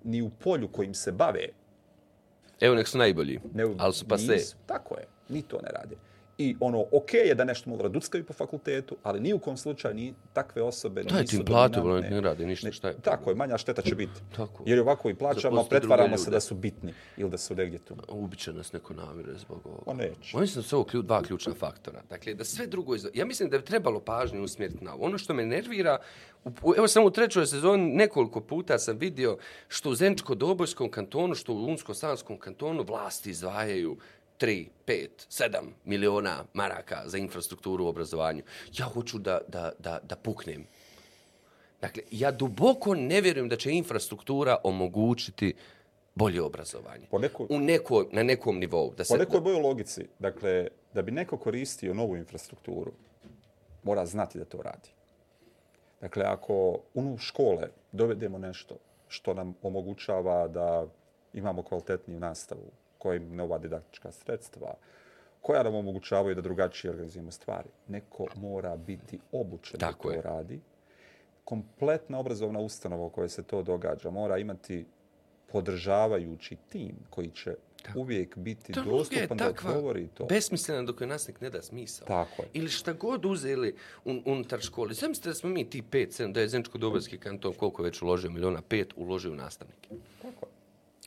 ni u polju kojim se bave. Evo nek su najbolji, Ne, ali su pa se. Tako je. Ni to ne rade. I ono, okej je da nešto malo duckaju po fakultetu, ali ni u kom slučaju ni takve osobe Dajte nisu im platu, dominantne. ne rade ništa, Ne, šta je? Tako je, manja šteta će biti. Tako. Jer ovako i plaćamo, pretvaramo se da su bitni ili da su negdje tu. Ubiće nas neko namire zbog ovoga. Pa neće. Da su ovo dva ključna faktora. Dakle, da sve drugo... Iz... Ja mislim da bi trebalo pažnju usmjeriti na ovo. Ono što me nervira, u, evo samo u trećoj sezoni nekoliko puta sam vidio što u Zenčko-Dobojskom kantonu, što u Unsko-Sanskom kantonu vlasti izdvajaju 3, 5, 7 miliona maraka za infrastrukturu u obrazovanju. Ja hoću da, da, da, da puknem. Dakle, ja duboko ne vjerujem da će infrastruktura omogućiti bolje obrazovanje. Po neko- U neko, na nekom nivou. Da se, Po nekoj bojoj logici, dakle, da bi neko koristio novu infrastrukturu, mora znati da to radi. Dakle, ako u škole dovedemo nešto što nam omogućava da imamo kvalitetniju nastavu, koja im nova didaktička sredstva, koja nam omogućavaju da drugačije organizujemo stvari. Neko mora biti obučen Tako da je. to radi. Kompletna obrazovna ustanova u kojoj se to događa mora imati podržavajući tim koji će uvijek biti je dostupan da takva odgovori to. besmislena dok joj nastavnik ne da smisao. Tako je. Ili šta god uzeli un, unutar škole. Zamislite da smo mi ti 5, 7, da je Zenčko-Dobojski kanton koliko je već uložio miliona, 5 uložio u nastavnike. Tako je.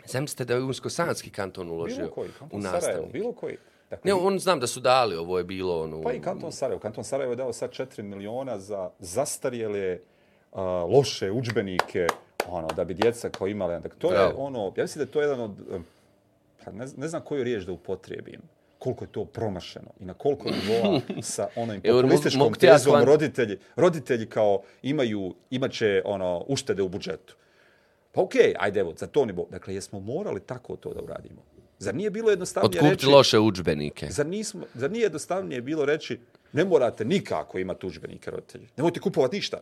Zamislite da je Unsko-Sanski kanton uložio Bilo koji, u kanton Sarajevo, bilo koji. Dakle, Ne, on znam da su dali, ovo je bilo ono... Pa i kanton Sarajevo. Kanton Sarajevo je dao sad 4 miliona za zastarjele uh, loše udžbenike ono, da bi djeca koji imali. Dakle, to je Bravo. ono, ja mislim da je to jedan od, pa ne, ne znam koju riječ da upotrijebim, koliko je to promašeno i na koliko *laughs* nivoa sa mogu- populističkom tezom roditelji, roditelji kao imaju, imaće ono, uštede u budžetu. Pa okej, ajde evo, za to nivo. Dakle, jesmo morali tako to da uradimo? Zar nije bilo jednostavnije Otkupiti reći... loše udžbenike. Zar, nismo, zar nije jednostavnije bilo reći ne morate nikako imati udžbenike roditelji. Nemojte kupovati ništa.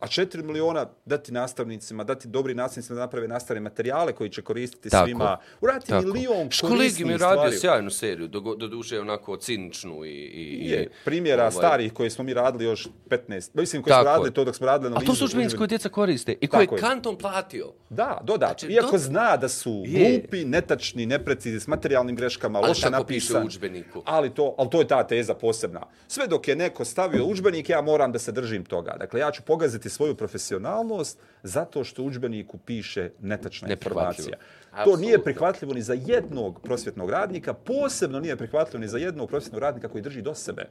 A 4 miliona dati nastavnicima, dati dobri nastavnicima da naprave nastavne materijale koji će koristiti Tako. svima. Uraditi Tako. milion Školegi korisnih mi je radio stvari. sjajnu seriju, do, do duše onako ciničnu i... i, Je, i primjera ovaj, starih koje smo mi radili još 15. Mislim, koji smo Tako radili je. to dok smo radili A analizu. to su udžbenici koje djeca koriste i koje je. kanton platio. Da, dodatno. Znači, Iako do- zna da su Je. glupi, netačni, neprecizni, s materijalnim greškama, Ali loše piše napisan. u udžbeniku. Ali to, ali to je ta teza posebna. Sve dok je neko stavio udžbenik, ja moram da se držim toga. Dakle, ja ću pogaziti ugroziti svoju profesionalnost zato što u udžbeniku piše netačna informacija. To Apsolutno. nije prihvatljivo ni za jednog prosvjetnog radnika, posebno nije prihvatljivo ni za jednog prosvjetnog radnika koji drži do sebe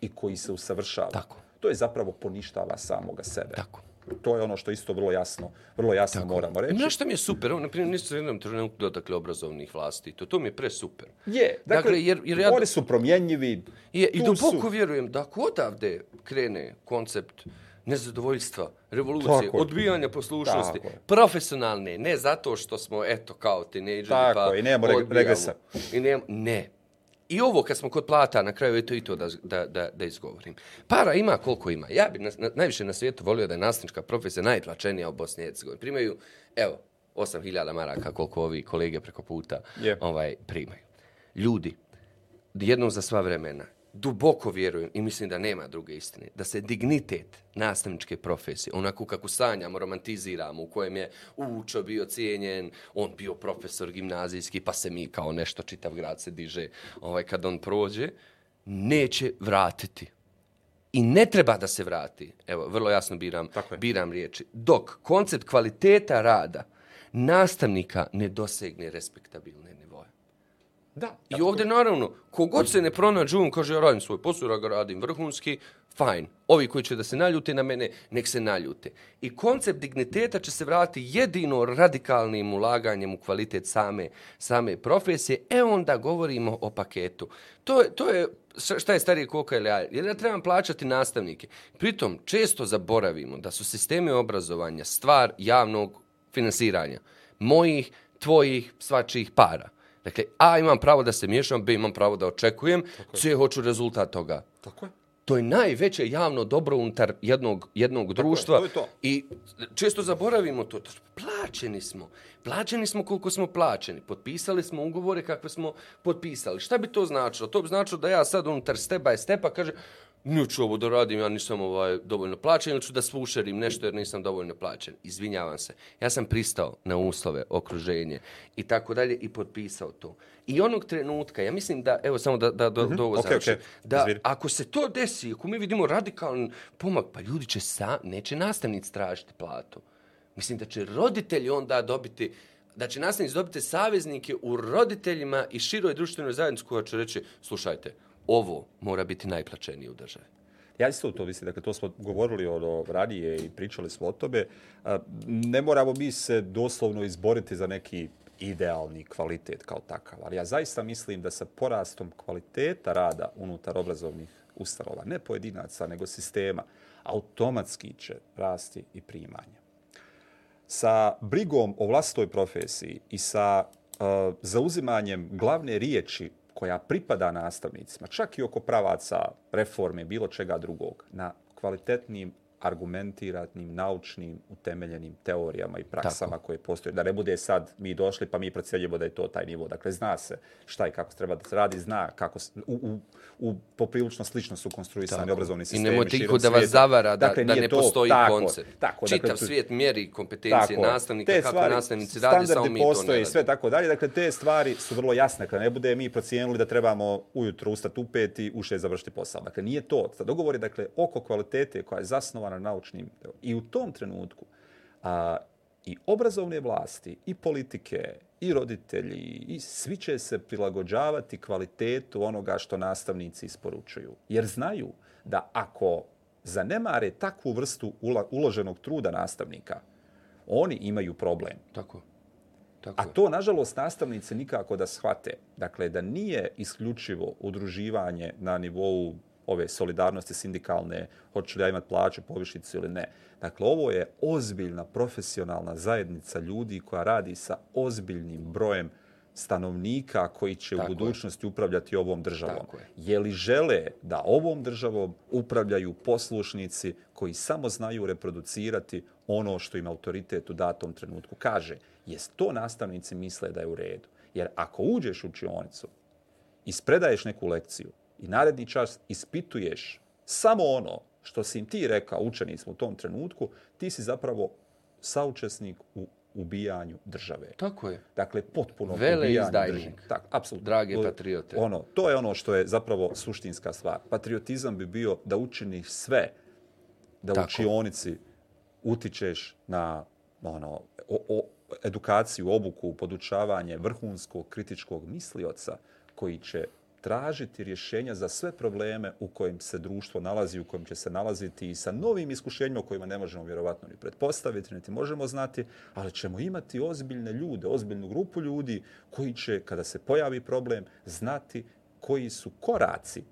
i koji se usavršava. Tako. To je zapravo poništava samoga sebe. Tako. To je ono što isto vrlo jasno, vrlo jasno moramo reći. Znaš što mi je super? Na primjer, nisu u jednom trenutku dotakli obrazovnih vlasti. To, to mi je pre super. Je, dakle, Dakle, jer- jer ja- oni su promjenjivi. I, i duboko su- vjerujem da ako odavde krene koncept nezadovoljstva, revolucije, Tako odbijanja poslušnosti, Tako profesionalne, ne zato što smo, eto, kao tinejdžeri, Tako pa je, i nemamo reg- odbijamo. regresa. I ne, ne. I ovo kad smo kod plata, na kraju je to i to da, da, da, da izgovorim. Para ima koliko ima. Ja bi na, na, najviše na svijetu volio da je nastavnička profesija najplačenija u Bosni i Hercegovini. Primaju, evo, 8000 maraka koliko ovi kolege preko puta Je. ovaj, primaju. Ljudi, jednom za sva vremena, duboko vjerujem i mislim da nema druge istine, da se dignitet nastavničke profesije, onako kako sanjamo, romantiziramo, u kojem je Učo bio cijenjen, on bio profesor gimnazijski, pa se mi kao nešto, čitav grad se diže ovaj, kad on prođe, neće vratiti. I ne treba da se vrati. Evo, vrlo jasno biram, biram riječi. Dok koncept kvaliteta rada nastavnika ne dosegne respektabilne. Da, I ovdje naravno, kogod se ne pronađu, on kaže ja radim svoj posao, ja ga radim vrhunski, fajn. Ovi koji će da se naljute na mene, nek se naljute. I koncept digniteta će se vratiti jedino radikalnim ulaganjem u kvalitet same, same profesije. E onda govorimo o paketu. To je, to je šta je starije koka ili jaje? Jer ja trebam plaćati nastavnike. Pritom, često zaboravimo da su sistemi obrazovanja stvar javnog finansiranja. Mojih, tvojih, svačijih para. Dakle, A, imam pravo da se miješam, B, imam pravo da očekujem, C, hoću rezultat toga. Tako je. To je najveće javno dobro unutar jednog, jednog društva. to je to. I često zaboravimo to. to. Plaćeni smo. Plaćeni smo koliko smo plaćeni. Potpisali smo ugovore kakve smo potpisali. Šta bi to značilo? To bi značilo da ja sad unutar step by stepa kaže neću ovo da radim, ja nisam ovaj, dovoljno plaćen ili ću da svušerim nešto jer nisam dovoljno plaćen. Izvinjavam se. Ja sam pristao na uslove, okruženje i tako dalje i potpisao to. I onog trenutka, ja mislim da, evo samo da, da, do, do ovo Mhm. Okej, završim, okej. da Izvini. ako se to desi, ako mi vidimo radikalan pomak, pa ljudi će sa, neće nastavnici tražiti platu. Mislim da će roditelji onda dobiti, da će nastavnici dobiti saveznike u roditeljima i široj društvenoj zajednici koja će reći, slušajte, ovo mora biti najplačenije u državi. Ja isto to mislim, dakle to smo govorili ono ranije i pričali smo o tome. Ne moramo mi se doslovno izboriti za neki idealni kvalitet kao takav, ali ja zaista mislim da sa porastom kvaliteta rada unutar obrazovnih ustanova, ne pojedinaca, nego sistema, automatski će rasti i primanje. Sa brigom o vlastoj profesiji i sa uh, zauzimanjem glavne riječi koja pripada nastavnicima, čak i oko pravaca, reforme, bilo čega drugog, na kvalitetnim, argumentiranim, naučnim, utemeljenim teorijama i praksama Tako. koje postoje. Da ne bude sad mi došli pa mi procjenjujemo da je to taj nivo. Dakle, zna se šta i kako se treba da se radi, zna kako, s- u, u, u poprilično slično su konstruisani Tako. obrazovni I sistemi nemojte širom iko da vas svijeta. zavara da, Dakle, da ne to- postoji tako, koncept. Tako, Čitav dakle, svijet mjeri kompetencije Tako nastavnika, Te kako stvari, nastavnici radi, samo mi to ne postoje i sve tako dalje. Dakle, te stvari su vrlo jasne. Dakle, ne bude mi procijenili da trebamo ujutro ustati u pet i u šest završiti posao. Dakle, nije to. Dogovor je dakle, oko kvalitete koja je zasnovana na naučnim. I u tom trenutku a, i obrazovne vlasti, i politike, i roditelji, i svi će se prilagođavati kvalitetu onoga što nastavnici isporučuju. Jer znaju da ako zanemare takvu vrstu uloženog truda nastavnika, oni imaju problem. Tako. Tako A to, nažalost, nastavnici nikako da shvate. Dakle, da nije isključivo udruživanje na nivou ove solidarnosti sindikalne, hoću li ja imati plaću, povišicu ili ne. Dakle, ovo je ozbiljna profesionalna zajednica ljudi koja radi sa ozbiljnim brojem stanovnika koji će Tako u je. budućnosti upravljati ovom državom. Tako je. Je li žele da ovom državom upravljaju poslušnici koji samo znaju reproducirati ono što im autoritet u datom trenutku kaže? Jes to nastavnici misle da je u redu? Jer ako uđeš u učionicu, ispredaješ neku lekciju i naredni čas ispituješ samo ono što si im ti rekao učenicima u tom trenutku, ti si zapravo saučesnik u ubijanju države. Tako je. Dakle, potpuno Vele ubijanje države. Tako, apsolutno. Drage patriote. Ono, to je ono što je zapravo suštinska stvar. Patriotizam bi bio da učiniš sve da u Tako. učionici utičeš na ono, o, o, edukaciju, obuku, podučavanje vrhunskog kritičkog mislioca koji će tražiti rješenja za sve probleme u kojim se društvo nalazi, u kojim će se nalaziti i sa novim iskušenjima kojima ne možemo vjerovatno ni pretpostaviti, niti možemo znati, ali ćemo imati ozbiljne ljude, ozbiljnu grupu ljudi koji će, kada se pojavi problem, znati koji su koraci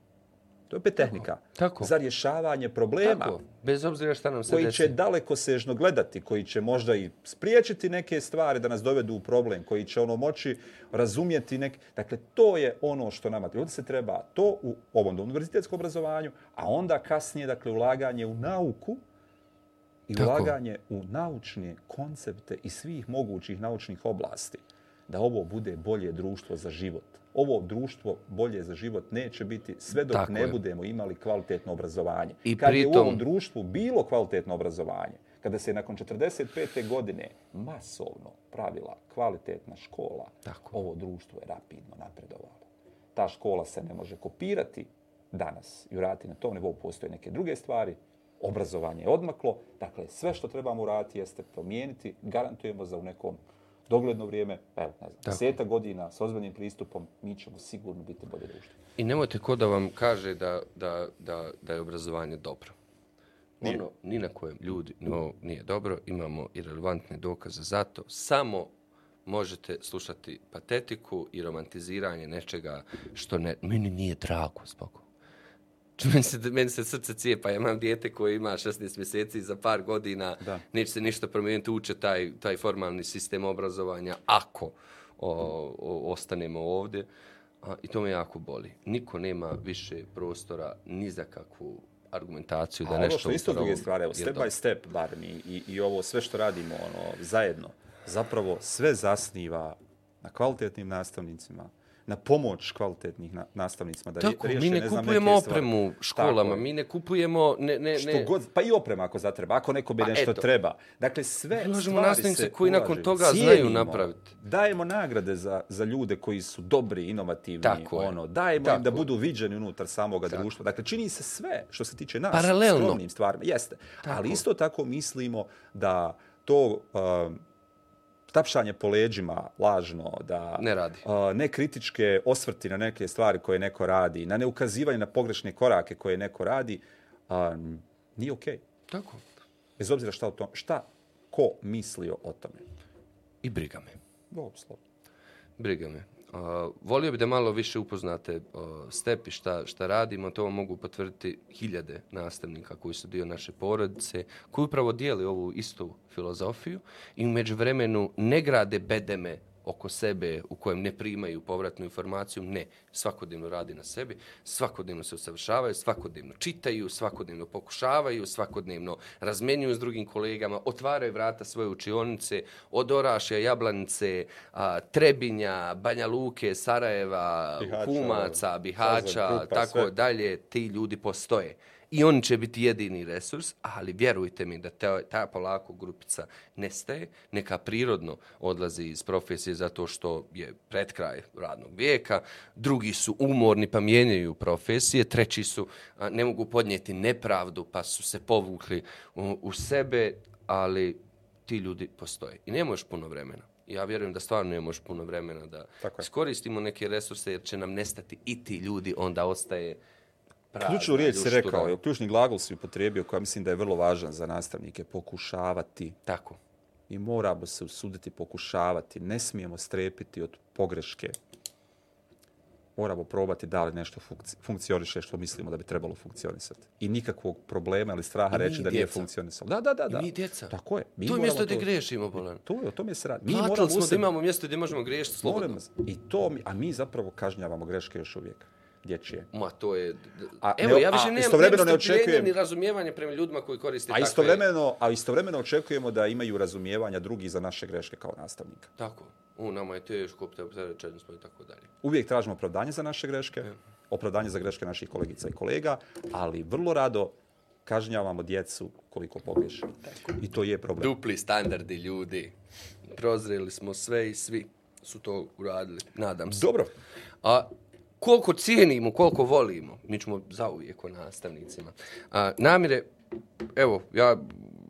To je opet tehnika. Tako. Za rješavanje problema. Tako, bez obzira šta nam se koji desi. će daleko sežno gledati, koji će možda i spriječiti neke stvari da nas dovedu u problem, koji će ono moći razumjeti neke... Dakle, to je ono što nama ljudi se treba, to u ovom univerzitetskom obrazovanju, a onda kasnije, dakle, ulaganje u nauku i Tako. ulaganje u naučne koncepte i svih mogućih naučnih oblasti, da ovo bude bolje društvo za život. Ovo društvo bolje za život neće biti sve dok Tako ne je. budemo imali kvalitetno obrazovanje. I Kad je u pritom- ovom društvu bilo kvalitetno obrazovanje, kada se nakon 45. godine masovno pravila kvalitetna škola, Tako. ovo društvo je rapidno napredovalo. Ta škola se ne može kopirati danas i uraditi na tom nivou. Postoje neke druge stvari, obrazovanje je odmaklo. Dakle, sve što trebamo uraditi jeste promijeniti, garantujemo za u nekom dogledno vrijeme, pa evo, ne znam, deseta godina s ozbiljnim pristupom, mi ćemo sigurno biti bolje društvo. I nemojte ko da vam kaže da, da, da, da je obrazovanje dobro. Nije. Ono, ni na kojem ljudi no, nije dobro. Imamo i relevantne dokaze za to. Samo možete slušati patetiku i romantiziranje nečega što ne, meni nije drago zbog *laughs* Meni se, meni se srce cijepa, ja imam dijete koje ima 16 mjeseci za par godina, Da. neće se ništa promijeniti, uče taj, taj formalni sistem obrazovanja ako o, o, ostanemo ovdje. A, I to me jako boli. Niko nema više prostora ni za kakvu argumentaciju da A nešto ovo što isto druge stvari, evo, step by step, barem, i, i, i ovo sve što radimo ono, zajedno, zapravo sve zasniva na kvalitetnim nastavnicima, na pomoć kvalitetnih na, nastavnicima da Tako, riješe, mi ne, ne znam, kupujemo stvari. opremu školama, Tako mi ne kupujemo, ne, ne, Što ne, god, pa i oprema ako zatreba, ako neko bi Pa nešto eto. treba. Dakle, sve Predlažemo stvari nastavnice se koji nakon ulaže. toga znaju Cijenimo, napraviti. Dajemo nagrade za, za ljude koji su dobri, inovativni. Tako je. ono, Dajemo Tako im da budu viđeni unutar samoga Tako. društva. Dakle, čini se sve što se tiče nas. Paralelno. Skromnim stvarima. Jeste. Ali isto tako mislimo da to um, tapšanje po leđima lažno, da Ne radi. a, ne kritičke osvrti na neke stvari koje neko radi, na neukazivanje na pogrešne korake koje neko radi, a, nije okej. Tako. Bez obzira šta, o tom, šta ko mislio o tome. I briga me. Dobro, Briga me. Uh, volio bi da malo više upoznate uh, step i šta, šta radimo. To vam mogu potvrditi hiljade nastavnika koji su dio naše porodice, koji upravo dijeli ovu istu filozofiju i umeđu vremenu ne grade bedeme oko sebe u kojem ne primaju povratnu informaciju, ne, svakodnevno radi na sebi, svakodnevno se usavršavaju, svakodnevno čitaju, svakodnevno pokušavaju, svakodnevno razmenjuju s drugim kolegama, otvaraju vrata svoje učionice, od Orašja, Jablanice, a, Trebinja, Banja Luke, Sarajeva, Bihaća, Humaca, Bihaća, Sazor, Krupa, tako sve. dalje, ti ljudi postoje. I oni će biti jedini resurs, ali vjerujte mi da ta, ta polako grupica nestaje, neka prirodno odlazi iz profesije zato što je pred kraj radnog vijeka, drugi su umorni pa mijenjaju profesije, treći su a, ne mogu podnijeti nepravdu pa su se povukli u, u sebe, ali ti ljudi postoje. I nema još puno vremena. Ja vjerujem da stvarno nema još puno vremena da iskoristimo neke resurse jer će nam nestati i ti ljudi, onda ostaje prazna Ključnu riječ si rekao, je, ključni glagol si upotrijebio koja mislim da je vrlo važan za nastavnike, pokušavati. Tako. I moramo se usuditi pokušavati. Ne smijemo strepiti od pogreške. Moramo probati da li nešto funkci funkcioniše što mislimo da bi trebalo funkcionisati. I nikakvog problema ili straha mi reći da nije funkcionisalo. Da, da, da. da. I mi djeca. Tako je. Mi to je mjesto gdje grešimo, Bolan. To je, o tome se radi. Mi Platili moramo smo da imamo mjesto gdje možemo griješiti slobodno. I to, mi- a mi zapravo kažnjavamo greške još uvijek. Dječje. Ma, to je... A Evo, ne- ja više a nemam, istovremeno ne očekujem- ni razumijevanje prema ljudima koji koriste A takve... istovremeno, a istovremeno očekujemo da imaju razumijevanja drugih za naše greške kao nastavnika. Tako. U, nama je teško, opterećeni smo i tako dalje. Uvijek tražimo opravdanje za naše greške, opravdanje za greške naših kolegica i kolega, ali vrlo rado kažnjavamo djecu koliko pogriješe. I to je problem. Dupli standardi ljudi. Prozreli smo sve i svi su to uradili. Nadam se. Dobro. A koliko cijenimo, koliko volimo, mi ćemo zauvijek o nastavnicima. A, namire, evo, ja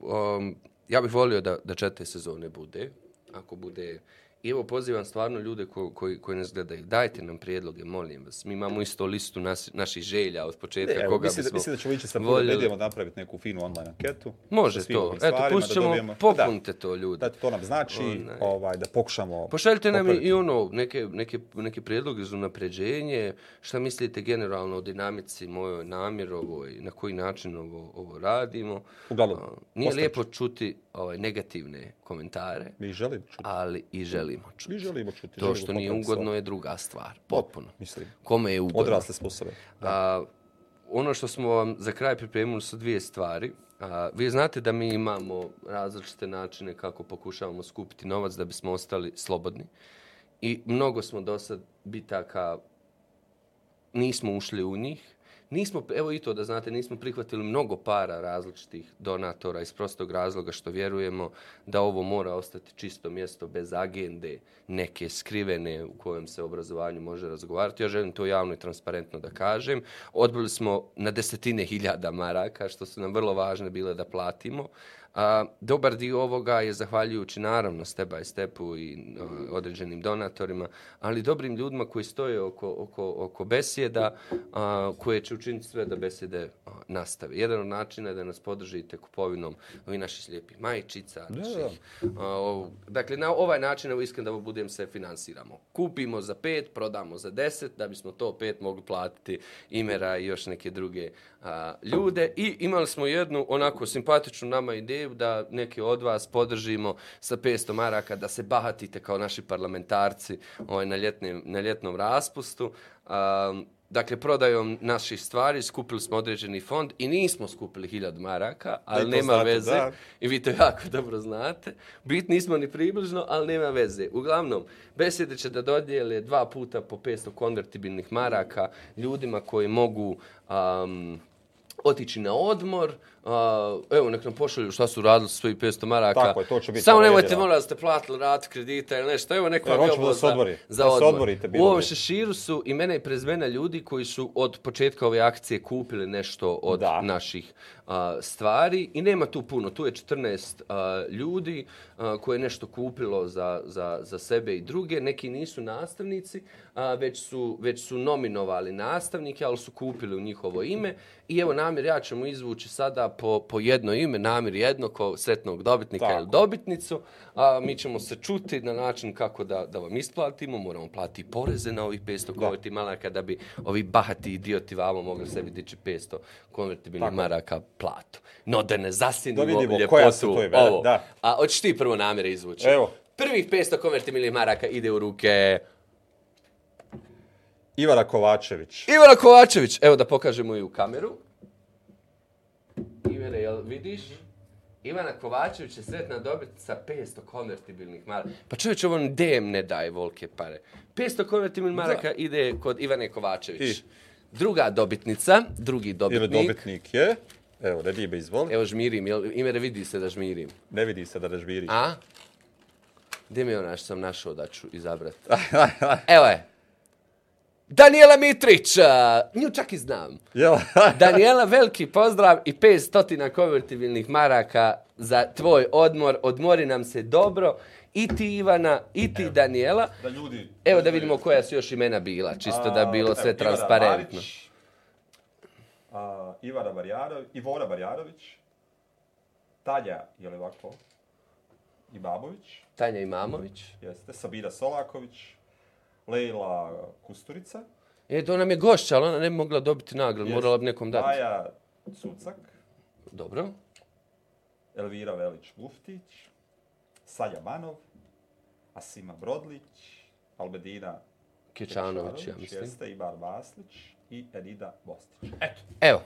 um, ja bih volio da, da četiri sezone bude. Ako bude I evo pozivam stvarno ljude ko, koji, koji nas gledaju, dajte nam prijedloge, molim vas. Mi imamo isto listu nas, naših želja od početka Ne, evo, koga mislim, da, bismo mislim da ćemo ići sa voljeli. medijama napraviti neku finu online anketu. Može to. Eto, pustit da ćemo, dobijemo- popunite to ljudi. Da, da, to nam znači Onaj. ovaj, da pokušamo... Pošaljite nam i, popraviti. i ono, neke, neke, neke prijedloge za napređenje, šta mislite generalno o dinamici mojoj namjerovoj, na koji način ovo, ovo radimo. Uglavnom, Nije lijepo čuti ovaj, negativne komentare, Mi želimo čuti. ali i želimo čuti. Mi želimo čuti. To što nije ugodno je druga stvar, potpuno. Mislim, Kome je ugodno? odrasle sposobe. A, ono što smo vam za kraj pripremili su dvije stvari. A, vi znate da mi imamo različite načine kako pokušavamo skupiti novac da bismo ostali slobodni. I mnogo smo do sad bitaka, nismo ušli u njih. Nismo, evo i to da znate, nismo prihvatili mnogo para različitih donatora iz prostog razloga što vjerujemo da ovo mora ostati čisto mjesto bez agende, neke skrivene u kojem se obrazovanju može razgovarati. Ja želim to javno i transparentno da kažem. Odbili smo na desetine hiljada maraka, što su nam vrlo važne bile da platimo. A, dobar dio ovoga je zahvaljujući naravno step by stepu i a, određenim donatorima, ali dobrim ljudima koji stoje oko, oko, oko besjeda, a, koje će učiniti sve da besjede a, nastave. Jedan od načina je da nas podržite kupovinom ovih naših slijepih majčica, naših, a, ov- dakle, na ovaj način, evo iskreno da budem se finansiramo. Kupimo za pet, prodamo za deset, da bismo to pet mogli platiti imera i još neke druge a, ljude. I imali smo jednu onako simpatičnu nama ideju da neke od vas podržimo sa 500 maraka, da se bahatite kao naši parlamentarci ovaj, na, ljetnim, na ljetnom raspustu. A, Dakle, prodajom naših stvari skupili smo određeni fond i nismo skupili 1000 maraka, ali nema znate, veze. da. I vi to jako dobro znate. Bit nismo ni približno, ali nema veze. Uglavnom, besede će da dodijele dva puta po 500 konvertibilnih maraka ljudima koji mogu um, otići na odmor. Uh, evo, nek nam pošalju šta su radili sa svojih 500 maraka. Tako je, to će biti Samo nemojte, molim vas, da ste platili rat kredita ili nešto. Evo, neko vam je ovo odmori. za Da se odmor. odmorite, U ovom šeširu su imena i prezmena ljudi koji su od početka ove akcije kupili nešto od Da. naših a, stvari i nema tu puno. Tu je 14 a, ljudi a, koje je nešto kupilo za, za, za sebe i druge. Neki nisu nastavnici, a, već, su, već su nominovali nastavnike, ali su kupili u njihovo ime. I evo namjer, ja ćemo izvući sada po, po jedno ime, namjer jedno ko sretnog dobitnika Tako. ili dobitnicu. A, mi ćemo se čuti na način kako da, da vam isplatimo. Moramo platiti poreze na ovih 500 konverti maraka da bi ovi bahati idioti vamo mogli sebi dići 500 konvertibilnih maraka platu. No da ne zasinimo Da vidimo ljepotu koja su to imena, ovo. da. A hoćeš ti prvo namjere izvući? Evo. Prvih 500 konvertibilnih maraka ide u ruke Ivana Kovačević. Ivana Kovačević. Evo da pokažemo i u kameru. Ivana, jel vidiš? Ivana Kovačević je sretna dobiti sa 500 konvertibilnih maraka. Pa čovječ, ovo DM ne daje volke pare. 500 konvertibilnih maraka ide kod Ivane Kovačević. I? Druga dobitnica, drugi Ili dobitnik. dobitnik je... Evo, Redibe, izvoli. Evo žmirim, jel, ime vidi se da žmirim. Ne vidi se da ne žviriš. A? Gdje mi je ona što sam našao da ću izabrati? *laughs* Evo je. Daniela Mitrić, a, nju čak i znam. *laughs* Daniela, veliki pozdrav i 500 konvertibilnih maraka za tvoj odmor. Odmori nam se dobro. I ti Ivana, i ti Daniela. da ljudi... Evo da vidimo koja su još imena bila, čisto da bi bilo A, sve evo, Ivana transparentno. Marić, a, Ivana Marjanović, Ivona Marjanović, Tanja, je li ovako? Imamović, Tanja Imamović. jeste, Sabina Solaković, Lejla Kusturica, E, to nam je gošća, ali ona ne bi mogla dobiti nagradu, morala bi nekom dati. Maja Cucak, Dobro. Elvira Velić-Muftić, Sanja Manov, Asima Brodlić, Albedina Kečanović, ja mislim. Jeste, Ibar Vaslić i Edida Bostić. Eto, Evo,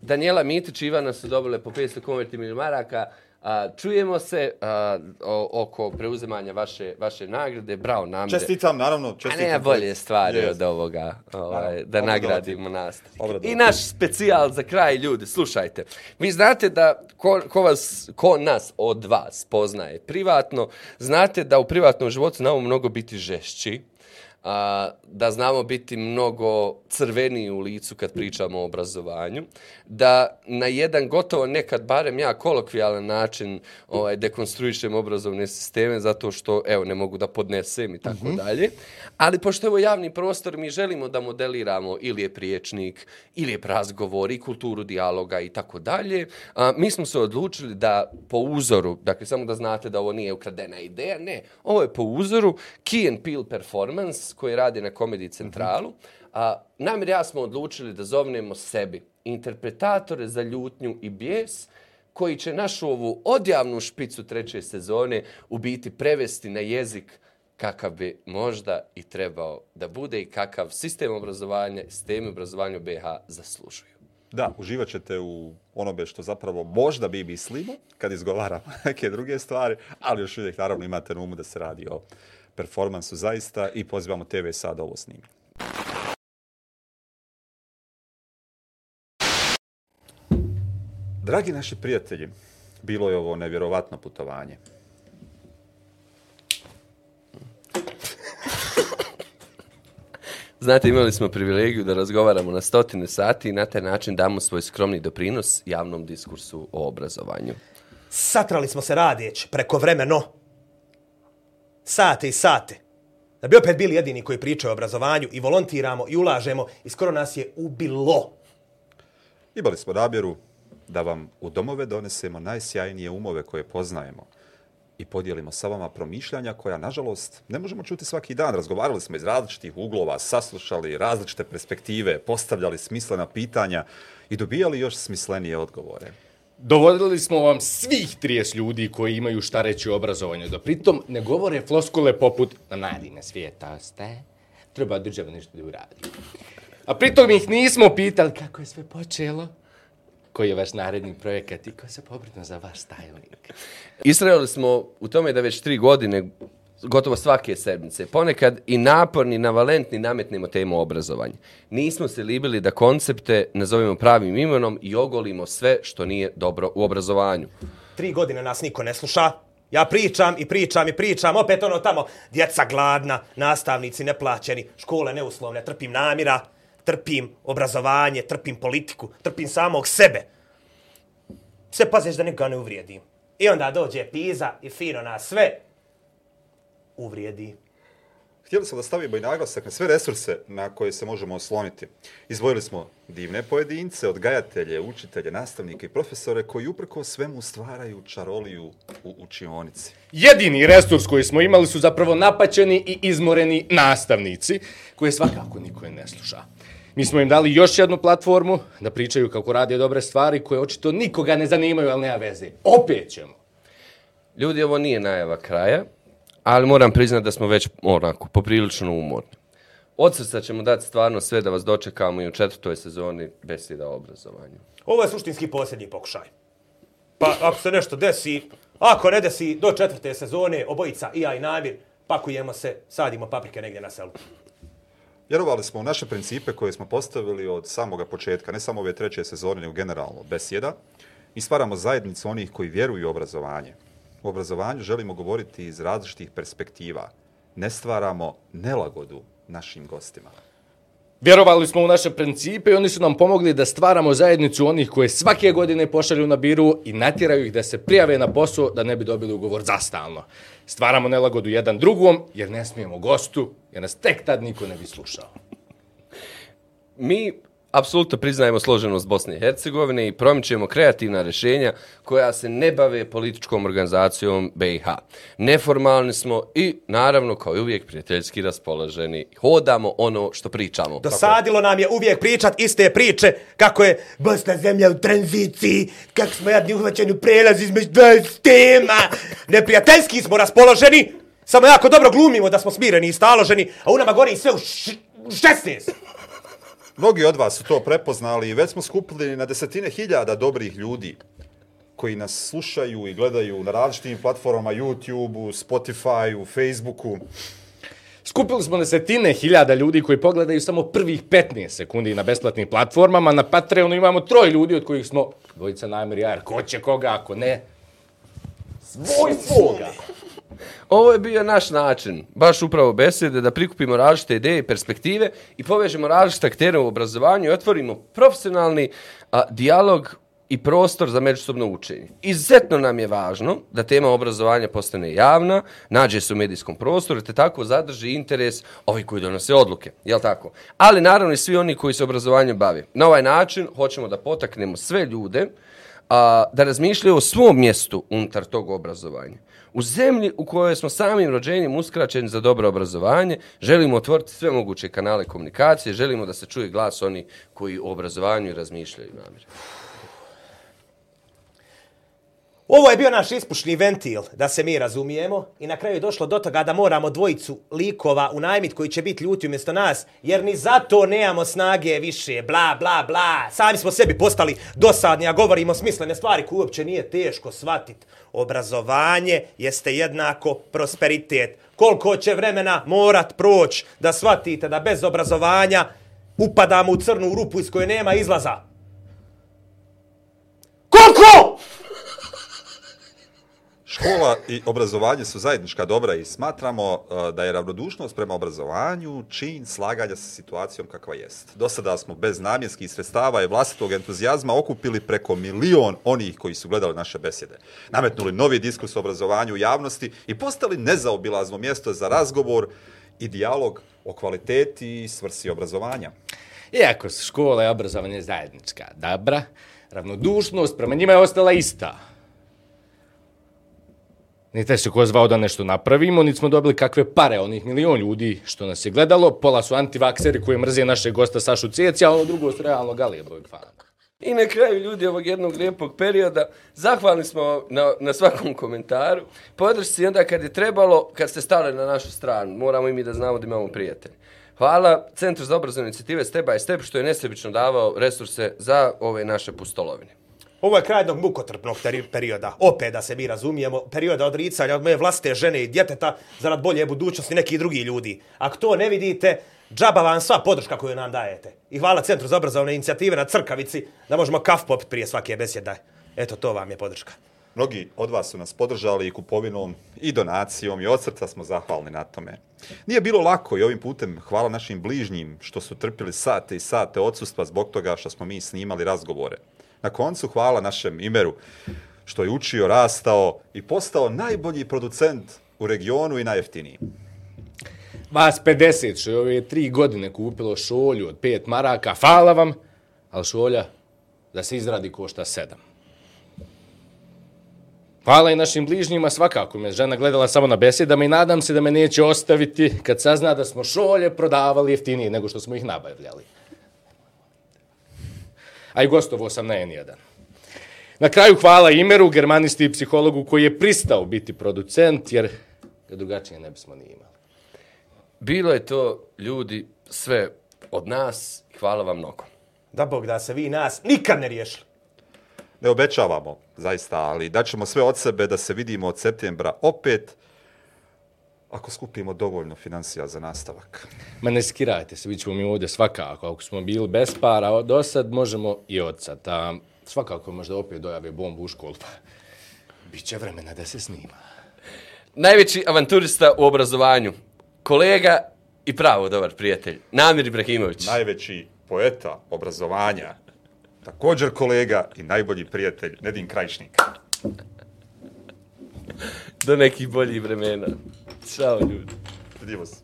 Daniela Mitić i Ivana su dobile po 500 konvertibilnih maraka. A, čujemo se a, o, oko preuzemanja vaše, vaše nagrade. Bravo namire. čestitam, naravno, A čestitam. nema bolje stvari Jest. od ovoga, ovaj, Naravno, da nagradimo. Obradovatim. I naš specijal za kraj, ljudi, slušajte. Vi znate da ko, ko, vas, ko nas od vas poznaje privatno, znate da u privatnom životu znamo mnogo biti žešći. A, da znamo biti mnogo crveniji u licu kad pričamo o obrazovanju, da na jedan gotovo nekad, barem ja, kolokvijalan način ovaj, dekonstruišem obrazovne sisteme zato što, evo, ne mogu da podnesem i tako dalje. Ali pošto je ovo javni prostor, mi želimo da modeliramo ili je priječnik, ili je razgovor i kulturu dijaloga i tako dalje. A, Mi smo se odlučili da po uzoru, dakle samo da znate da ovo nije ukradena ideja, ne, ovo je po uzoru Key and Peele Performance koji radi na Comedy Centralu. A, namjer ja smo odlučili da zovnemo sebi interpretatore za ljutnju i bijes koji će našu ovu odjavnu špicu treće sezone u biti prevesti na jezik kakav bi možda i trebao da bude i kakav sistem obrazovanja i sistemi obrazovanja u BiH zaslužuju. Da, uživat ćete u onome što zapravo možda bi mislimo kad izgovaramo *laughs* neke druge stvari, ali još uvijek naravno imate na umu da se radi o performansu zaista i pozivamo TV sad da ovo snimi. Dragi naši prijatelji, bilo je ovo nevjerovatno putovanje. Znate, imali smo privilegiju da razgovaramo na stotine sati i na taj način damo svoj skromni doprinos javnom diskursu o obrazovanju. Satrali smo se radijeć preko vremeno. Sate i sate. Da bi opet bili jedini koji pričaju o obrazovanju i volontiramo i ulažemo i skoro nas je ubilo. Imali smo namjeru da vam u domove donesemo najsjajnije umove koje poznajemo i podijelimo sa vama promišljanja koja, nažalost, ne možemo čuti svaki dan. Razgovarali smo iz različitih uglova, saslušali različite perspektive, postavljali smislena pitanja i dobijali još smislenije odgovore. Dovodili smo vam svih 30 ljudi koji imaju šta reći o obrazovanju, da pritom ne govore floskule poput na nadine svijeta ste, treba država nešto da uradi. A pritom ih nismo pitali kako je sve počelo, koji je vaš naredni projekat i ko se pobrinu za vaš styling. Israeli smo u tome da već tri godine gotovo svake sedmice, ponekad i naporni, navalentni nametnemo temu obrazovanja. Nismo se libili da koncepte nazovemo pravim imenom i ogolimo sve što nije dobro u obrazovanju. Tri godine nas niko ne sluša. Ja pričam i pričam i pričam, opet ono tamo, djeca gladna, nastavnici neplaćeni, škole neuslovne, trpim namira, trpim obrazovanje, trpim politiku, trpim samog sebe. Sve paziš da nikoga ne uvrijedim. I onda dođe Piza i fino nas sve uvrijedi. Htjeli smo da stavimo i naglasak na sve resurse na koje se možemo osloniti. Izvojili smo divne pojedince, odgajatelje, učitelje, nastavnike i profesore koji uprko svemu stvaraju čaroliju u učionici. Jedini resurs koji smo imali su zapravo napaćeni i izmoreni nastavnici, koje svakako niko ne sluša. Mi smo im dali još jednu platformu da pričaju kako rade dobre stvari koje očito nikoga ne zanimaju, ali nema veze. Opet ćemo. Ljudi, ovo nije najava kraja, ali moram priznati da smo već onako, poprilično umorni. Od srca ćemo dati stvarno sve da vas dočekamo i u četvrtoj sezoni beseda o obrazovanju. Ovo je suštinski posljednji pokušaj. Pa ako se nešto desi, ako ne desi do četvrte sezone, obojica i ja i Namir, pakujemo se, sadimo paprike negdje na selu. Vjerovali smo u naše principe koje smo postavili od samoga početka, ne samo ove treće sezone, nego generalno, besjeda. Mi stvaramo zajednicu onih koji vjeruju u obrazovanje. U obrazovanju želimo govoriti iz različitih perspektiva. Ne stvaramo nelagodu našim gostima. Vjerovali smo u naše principe i oni su nam pomogli da stvaramo zajednicu onih koje svake godine pošalju na biru i natjeraju ih da se prijave na posao da ne bi dobili ugovor za stalno. Stvaramo nelagodu jedan drugom jer ne smijemo gostu, jer nas tek tad niko ne bi slušao. Mi apsolutno priznajemo složenost Bosne i Hercegovine i promičemo kreativna rješenja koja se ne bave političkom organizacijom BiH. Neformalni smo i naravno kao i uvijek prijateljski raspoloženi. Hodamo ono što pričamo. Dosadilo nam je uvijek pričat iste priče, kako je Bosna zemlja u tranziciji, kako smo jadni uhvaćeni u prelaz između dva tema. Neprijateljski smo raspoloženi, samo jako dobro glumimo da smo smireni i staloženi, a u nama gori sve u, u 16. Mnogi od vas su to prepoznali i već smo skupili na desetine hiljada dobrih ljudi koji nas slušaju i gledaju na različitim platformama YouTube-u, Spotify-u, Facebooku. Skupili smo desetine hiljada ljudi koji pogledaju samo prvih 15 sekundi na besplatnim platformama. Na Patreonu imamo troj ljudi od kojih smo, dvojica namjer, jer ko će koga ako ne? Svoj svoga. Ovo je bio naš način, baš upravo besede, da prikupimo različite ideje i perspektive i povežemo različite aktere u obrazovanju i otvorimo profesionalni a, dijalog i prostor za međusobno učenje. Izuzetno nam je važno da tema obrazovanja postane javna, nađe se u medijskom prostoru, te tako zadrži interes ovih koji donose odluke. Jel tako? Ali naravno i svi oni koji se obrazovanjem bave. Na ovaj način hoćemo da potaknemo sve ljude a, da razmišljaju o svom mjestu unutar tog obrazovanja. U zemlji u kojoj smo samim rođenjem uskraćeni za dobro obrazovanje, želimo otvoriti sve moguće kanale komunikacije, želimo da se čuje glas oni koji o obrazovanju razmišljaju namjerno. Ovo je bio naš ispušni ventil, da se mi razumijemo. I na kraju je došlo do toga da moramo dvojicu likova unajmit koji će biti ljuti umjesto nas, jer ni zato nemamo snage više, bla, bla, bla. Sami smo sebi postali dosadni, a govorimo smislene stvari koje uopće nije teško shvatiti. Obrazovanje jeste jednako prosperitet. Koliko će vremena morat proći da shvatite da bez obrazovanja upadamo u crnu rupu iz koje nema izlaza? Koliko? Škola i obrazovanje su zajednička dobra i smatramo uh, da je ravnodušnost prema obrazovanju čin slaganja sa situacijom kakva jest. Do sada smo bez namjenskih sredstava i vlastitog entuzijazma okupili preko milion onih koji su gledali naše besjede. Nametnuli novi diskurs o obrazovanju u javnosti i postali nezaobilazno mjesto za razgovor i dijalog o kvaliteti i svrsi obrazovanja. Iako su škola i obrazovanje zajednička dobra, ravnodušnost prema njima je ostala ista. Nite se ko zvao da nešto napravimo, niti smo dobili kakve pare onih milion ljudi što nas je gledalo. Pola su antivakseri koji mrze našeg gosta Sašu Cijeci, a ono drugo su realno Galijebovog fana. I na kraju ljudi ovog jednog lijepog perioda, zahvalni smo na, na svakom komentaru. Podršci onda kad je trebalo, kad ste stali na našu stranu, moramo i mi da znamo da imamo prijatelje. Hvala Centru za obrazovne inicijative Step by Step što je nesebično davao resurse za ove naše pustolovine. Ovo je kraj jednog mukotrpnog perioda. Opet da se mi razumijemo, perioda odricanja od moje vlastite žene i djeteta zarad bolje budućnosti nekih drugih ljudi. Ako to ne vidite, džaba vam sva podrška koju nam dajete. I hvala Centru za obrazovne inicijative na Crkavici da možemo kaf popiti prije svake besjede. Eto, to vam je podrška. Mnogi od vas su nas podržali i kupovinom i donacijom i od srca smo zahvalni na tome. Nije bilo lako i ovim putem hvala našim bližnjim što su trpili sate i sate odsustva zbog toga što smo mi snimali razgovore. Na koncu hvala našem Imeru što je učio, rastao i postao najbolji producent u regionu i najjeftiniji. Vas 50 što je ove tri godine kupilo šolju od 5 maraka, hvala vam, ali šolja da se izradi košta 7. Hvala i našim bližnjima, svakako me žena gledala samo na besedama i nadam se da me neće ostaviti kad sazna da smo šolje prodavali jeftinije nego što smo ih nabavljali. A i gostovo sam na N1. Na kraju hvala Imeru, germanisti i psihologu koji je pristao biti producent, jer ga drugačije ne bismo ni imali. Bilo je to, ljudi, sve od nas. Hvala vam mnogo. Da Bog da se vi nas nikad ne riješili. Ne obećavamo, zaista, ali daćemo sve od sebe da se vidimo od septembra opet ako skupimo dovoljno financija za nastavak. Ma ne skirajte se, bit ćemo mi ovdje svakako. Ako smo bili bez para do sad, možemo i od sad. A svakako možda opet dojave bombu u školu, pa bit će vremena da se snima. Najveći avanturista u obrazovanju. Kolega i pravo dobar prijatelj. Namir Ibrahimović. Najveći poeta obrazovanja, također kolega i najbolji prijatelj Nedim Krajišnik. Do nekih boljih vremena. Ćao ljudi. Vidimo se.